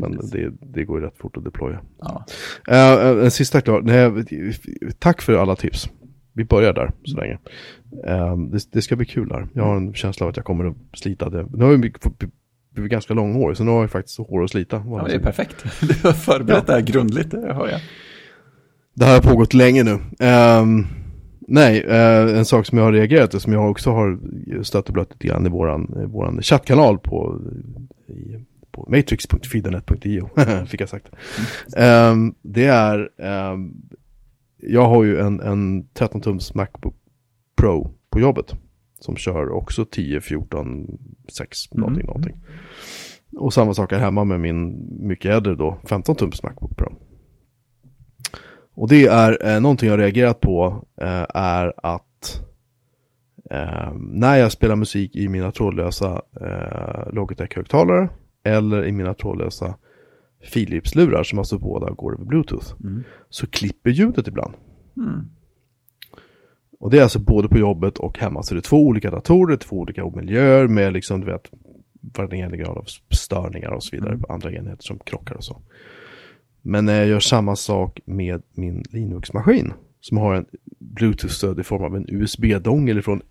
Men det, det går ju rätt fort att deploya. Ja, Eh, en sista klar. Nej, tack för alla tips. Vi börjar där så länge. Eh, det, det ska bli kul här. Jag har en känsla av att jag kommer att slita det. Nu har vi blivit ganska långhårig, så nu har jag faktiskt hår att slita. ja det är perfekt. [LAUGHS] Du har förberett det här grundligt, det hör jag. Det här har pågått länge nu. Ehm, nej, en sak som jag har reagerat och som jag också har stött och blött lite grann i våran, eh, våran chattkanal på, i, på matrix.feedernet.io, [LAUGHS] fick jag sagt. Ehm, det är, ehm, jag har ju en, en 13-tums Macbook Pro på jobbet. Som kör också 10, 14, 6, någonting, någonting. Och samma sak är hemma med min mycket äldre då, 15-tums Macbook Pro. Och det är eh, någonting jag reagerat på eh, är att eh, när jag spelar musik i mina trådlösa eh, Logitech-högtalare eller i mina trådlösa Philips-lurar som alltså båda går över Bluetooth Mm. så klipper ljudet ibland. Mm. Och det är alltså både på jobbet och hemma. Så det är två olika datorer, två olika miljöer med liksom, du vet, varierande grad av störningar och så vidare på andra enheter som krockar och så. Men när jag gör samma sak med min Linux-maskin som har en Bluetooth-stöd i form av en USB-dongel från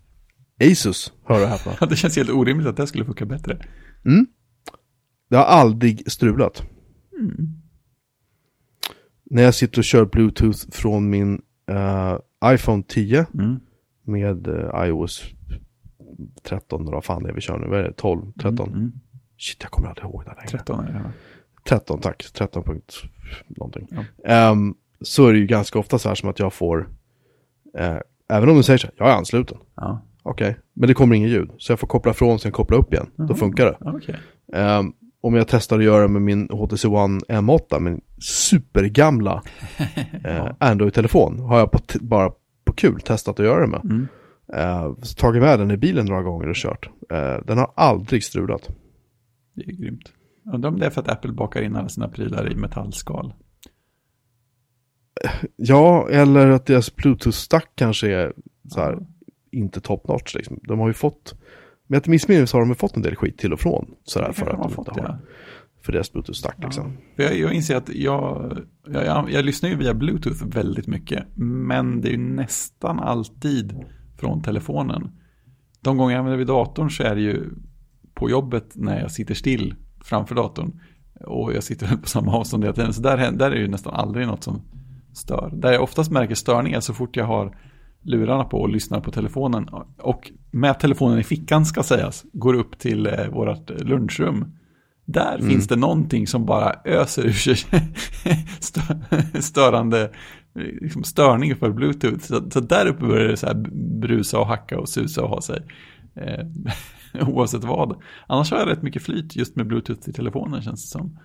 Asus, hör och häpna. [LAUGHS] Det känns helt orimligt att det skulle funka bättre. Det har aldrig strulat. När jag sitter och kör Bluetooth från min eh, iPhone 10 Mm. med eh, iOS 13, eller vad fan det är vi kör nu, vad är det, 12, 13? Mm. Shit, jag kommer aldrig ihåg det längre. 13 är det va? 13, tack, 13 punkt någonting. Ja. Ehm, så är det ju ganska ofta så här som att jag får, eh, även om du säger så här, jag är ansluten, Ja. okej, men det kommer inget ljud, så jag får koppla från, sen koppla upp igen, då Jaha. funkar det. Ja, Okej. Om jag testar att göra med min HTC One M8, min supergamla [LAUGHS] eh, Android-telefon, har jag på bara på kul testat att göra det med. Mm. Eh, tagit med den i bilen några gånger och kört. Eh, den har aldrig strulat. Det är grymt. Undrar om det är för att Apple bakar in alla sina prylar i metallskal. Ja, eller att deras Bluetooth-stack kanske är så här, inte top notch liksom. De har ju fått, men jag inte missminner så har de fått en del skit till och från. Sådär Det för att de fått, inte har, ja. för deras Bluetooth-stack liksom. För jag, jag inser att jag, jag, jag, jag lyssnar ju via Bluetooth väldigt mycket. Men det är ju nästan alltid från telefonen. De gånger jag använder vid datorn så är det ju på jobbet när jag sitter still framför datorn. Och jag sitter [LAUGHS] på samma avstånd hela tiden. Så där, där är det ju nästan aldrig något som stör. Där jag oftast märker störningar så fort jag har lurarna på och lyssnar på telefonen. Och med telefonen i fickan ska sägas, går upp till eh, vårt lunchrum. Där finns det någonting som bara öser ur sig [LAUGHS] stö- störande eh, liksom störning för bluetooth. Så, så där uppe börjar det så brusa och hacka och susa och ha sig. Eh, [LAUGHS] oavsett vad. Annars har jag rätt mycket flyt just med bluetooth i telefonen känns det som.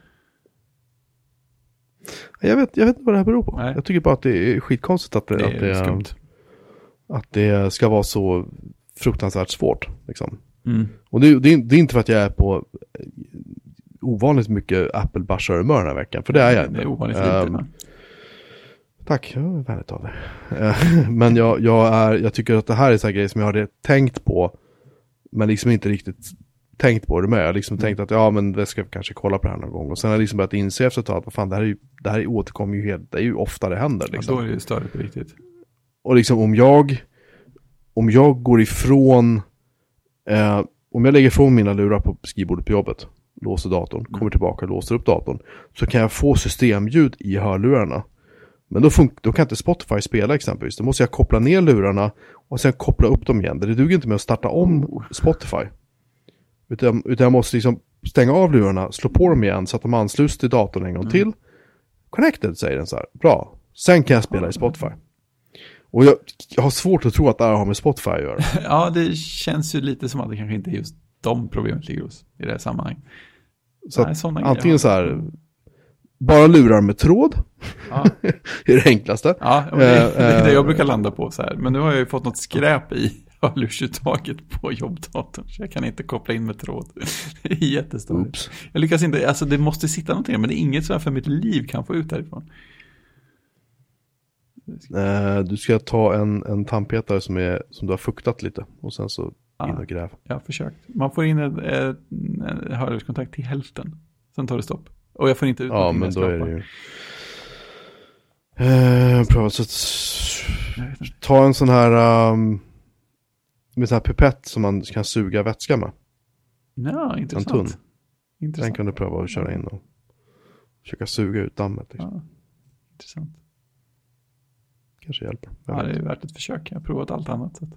Jag vet, jag vet inte vad det här beror på. Nej. Jag tycker bara att det är skitkonstigt att det, Det att är det, skumt. Att det ska vara så fruktansvärt svårt. Liksom. Mm. Och det, det, är- det är inte för att jag är på ovanligt mycket Apple-bashar-humör den här veckan, för det är jag Det är inte. ovanligt lite. Ehm, men- Tack, jag är vänligt av dig. Eh, [LAUGHS] men jag, jag, är, jag tycker att det här är så här grejer som jag hade tänkt på, men liksom inte riktigt tänkt på det med. Jag har liksom tänkt att ja, men det ska jag kanske kolla på det här någon gång. Och sen har jag liksom börjat inse efter ett tag att vad fan, det här, är ju, det här återkommer ju helt, det är ju ofta det händer. Ja, Liksom. då är det ju större på riktigt. Och liksom om jag, om jag går ifrån, eh, om jag lägger ifrån mina lurar på skrivbordet på jobbet, låser datorn, kommer tillbaka och låser upp datorn, så kan jag få systemljud i hörlurarna. Men då, då kan inte Spotify spela exempelvis. Då måste jag koppla ner lurarna och sen koppla upp dem igen. Det duger inte med att starta om Spotify. Utan, utan jag måste liksom stänga av lurarna, slå på dem igen så att de ansluts till datorn en gång till. Connected säger den så här. Bra. Sen kan jag spela i Spotify. Och jag, jag har svårt att tro att det här har med Spotify att göra. [LAUGHS] Ja, det känns ju lite som att det kanske inte är just de problemet ligger hos i det här sammanhanget. Så Nej, att grejer. antingen så här, bara lurar med tråd, Ja, [LAUGHS] är det enklaste. ja det, Eh, det är det eh. jag brukar landa på så här. Men nu har jag ju fått något skräp i [LAUGHS] hörlursuttaget på jobbdatorn. Så jag kan inte koppla in med tråd. Det är jättestort. Jag lyckas inte, alltså det måste sitta någonting, men det är inget som jag för mitt liv kan få ut därifrån. Eh, du ska ta en, en tandpetare som, är, som du har fuktat lite och sen så in Ja. och gräv. Jag har försökt. Man får in en, en, en hörlurskontakt till hälften. Sen tar det stopp. Och jag får inte ut Ja, men då är det ju... Eh, pröva så. Ta en sån här... Um, med sån här pipett som man kan suga vätska med. Ja, intressant. tunn. Den Intressant. kan du pröva att köra in och försöka suga ut dammet. Liksom. Ja, intressant. Kanske hjälper. Ja, det är värt ett försök. Jag har provat allt annat. Så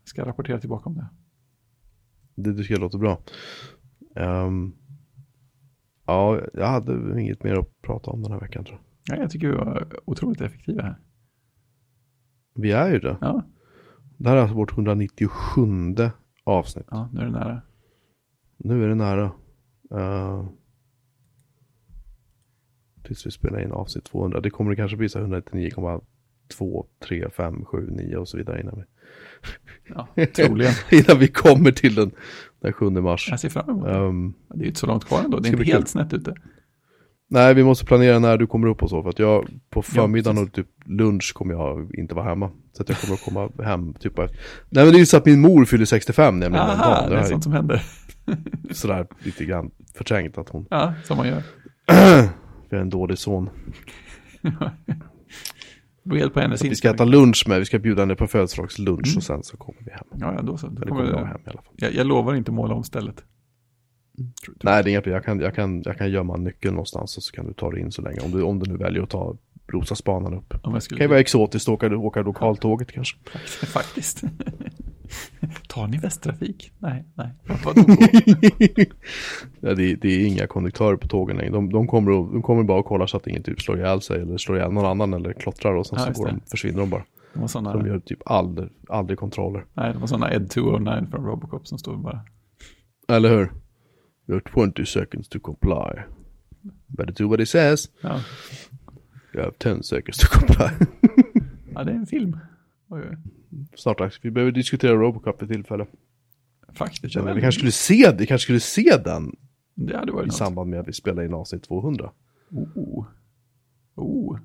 jag ska rapportera tillbaka om det. Det tycker jag låter bra. Ehm, ja, jag hade inget mer att prata om den här veckan tror jag. Ja, jag tycker vi var otroligt effektiva här. Vi är ju det. Ja, Det här är alltså vårt 197 avsnitt. ja nu är det nära. Nu är det nära. Uh, tills vi spelar in avsnitt 200. Det kommer det kanske bli så här 199,2, 3, 5, 7, 9 och så vidare innan vi Ja, [LAUGHS] troligen. innan vi kommer till den, den 7 mars. Jag ser fram emot det. Ehm, Det är ju inte så långt kvar ändå. Det är inte helt snett ute. nej, vi måste planera när du kommer upp och så, för att jag på förmiddagen och typ lunch kommer jag inte vara hemma. Så att jag kommer att komma hem typ efter. Nej men det är ju så att min mor fyller 65 nämligen den Aha, dagen. det är här sånt som händer. sådär lite grann förträngt att hon, Ja, som man gör. [CLEARS THROAT] [CLEARS THROAT] vi är en dålig son. [LAUGHS] Hjälp på hennes Så vi ska äta lunch med, vi ska bjuda henne på födelsedagslunch och sen så kommer vi hem. Ja, ja, då så. Då Eller kommer jag jag, hem i alla fall. jag, jag lovar inte måla om stället. Nej, det är problem. Jag kan, jag kan, jag kan gömma en nyckel någonstans och så kan du ta dig in så länge. Om du, om du nu väljer att ta Rosarsbanan upp. Om jag Det kan ju vara exotiskt att åka, åka lokaltåget kanske. [LAUGHS] Faktiskt. [LAUGHS] Tar ni Västtrafik? Nej, nej. [LAUGHS] Ja, det, det är inga konduktörer på tågen längre. De, de, kommer och, de kommer bara och kollar så att ingen typ slår ihjäl sig eller slår ihjäl någon annan eller klottrar och sen Ja, så går de, försvinner de bara. Det var sådana, Så de gör typ aldrig, aldrig kontroller. nej, det var sådana Ed 209 från Robocop som stod bara. Eller hur? You have 20 seconds to comply. Better do what he says. Ja, You have 10 seconds to comply. ja det är en film. Oj. Snart dags. Vi behöver diskutera Robocop vid tillfälle. Faktiskt. Vi kanske skulle se, vi kanske skulle se den Det hade varit i något. samband med att vi spelar in avsnitt 200. Oh. Oh.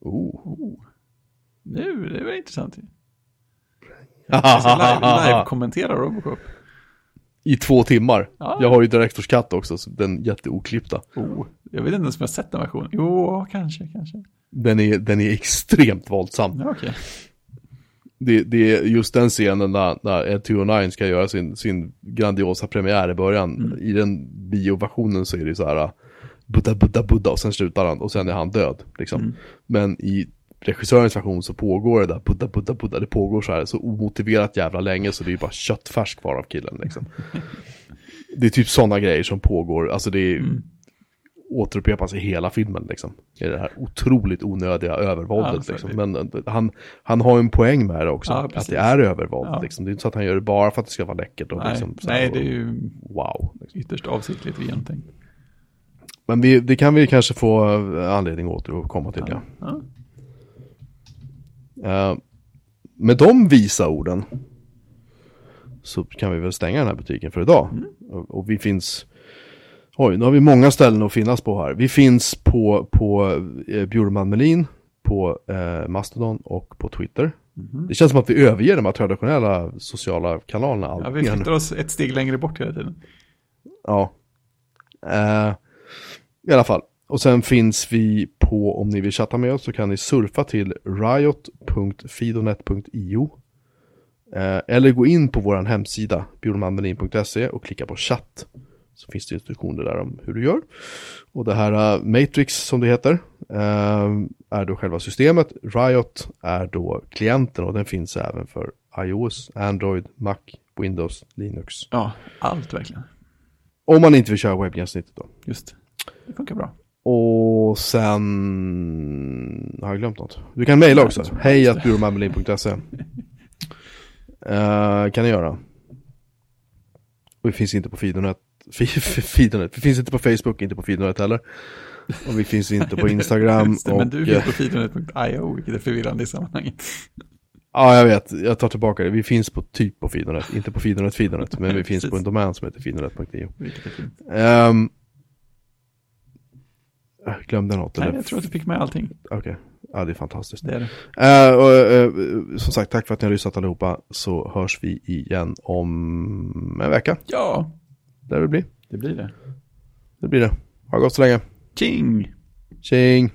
Oh. Oh. Nu, det var intressant. ju. [LAUGHS] Jag ska live, live kommentera Robocop. I två timmar. Ja. Jag har ju Directors Cut också, så den jätteoklippta. Oh. Jag vet inte ens om jag har sett den versionen. Jo, kanske, kanske. Den är, den är extremt våldsam. Ja, okej. Det, det är just den scenen när, när Ed 209 ska göra sin, sin grandiosa premiär i början. Mm. I den bioversionen så är det så här Buddha, Buddha, Buddha och sen slutar han och sen är han död. Liksom. Mm. Men i regissörens version så pågår det där Buddha, Buddha, Buddha. Det pågår så här så omotiverat jävla länge så det är ju bara köttfärs kvar av killen. Liksom. det är typ sådana grejer som pågår. Alltså det är Mm. återupprepas i hela filmen liksom. I det här otroligt onödiga övervåldet Ja, liksom. Men eh, han, han har en poäng med det också. Ja, att det är övervåld Ja. liksom. Det är inte så att han gör det bara för att det ska vara läckert. Och Nej, liksom, här, nej, det är ju Wow. Liksom. ytterst avsiktligt och genomtänkt. Men vi, det kan vi kanske få eh, anledning att komma till. Ja. Ja. Eh, med de visa orden så kan vi väl stänga den här butiken för idag. Mm. Och, och vi finns, oj nu har vi många ställen att finnas på här. Vi finns på, på eh, Bjurman Melin, på eh, Mastodon och på Twitter. Det känns som att vi överger de här traditionella sociala kanalerna ja, vi flyttar oss ett steg längre bort hela tiden. Ja. Eh, I alla fall. Och sen finns vi på, om ni vill chatta med oss så kan ni surfa till riot.fidonet.io eh, Eller gå in på vår hemsida, bjurmanmelin.se och klicka på chatt. Så finns det instruktioner där om hur du gör. Och det här eh, Matrix som det heter eh, är då själva systemet. Riot är då klienten och den finns även för iOS, Android, Mac, Windows, Linux. Ja, allt verkligen. Om man inte vill köra webbgränssnittet då. Just. Det funkar bra. Och sen har jag glömt något. Du kan mejla också. Hej att byråmamelin.se uh, Kan ni göra. Och vi finns inte på Fidonet. Fi- fi- Fidonet. Vi finns inte på Facebook, inte på Fidonet heller. Och vi finns inte på Instagram. Det, och, men du eh, finns på fidonet.io, vilket är förvirrande i sammanhanget. Ja, jag vet. Jag tar tillbaka det. Vi finns på typ på Fidonet. Inte på Fidonet Fidonet. Men vi finns på en domän som heter fidonet.io. Vilket Um, jag glömde något. Nej, eller? jag tror att du fick med allting. Okej. Ja, det är fantastiskt. Det är det. Eh, och, eh, som sagt, tack för att ni har lyssnat allihopa. Så hörs vi igen om en vecka. Ja, Där det blir. det blir det. Det blir det. Ha gott så länge. King! Tjing!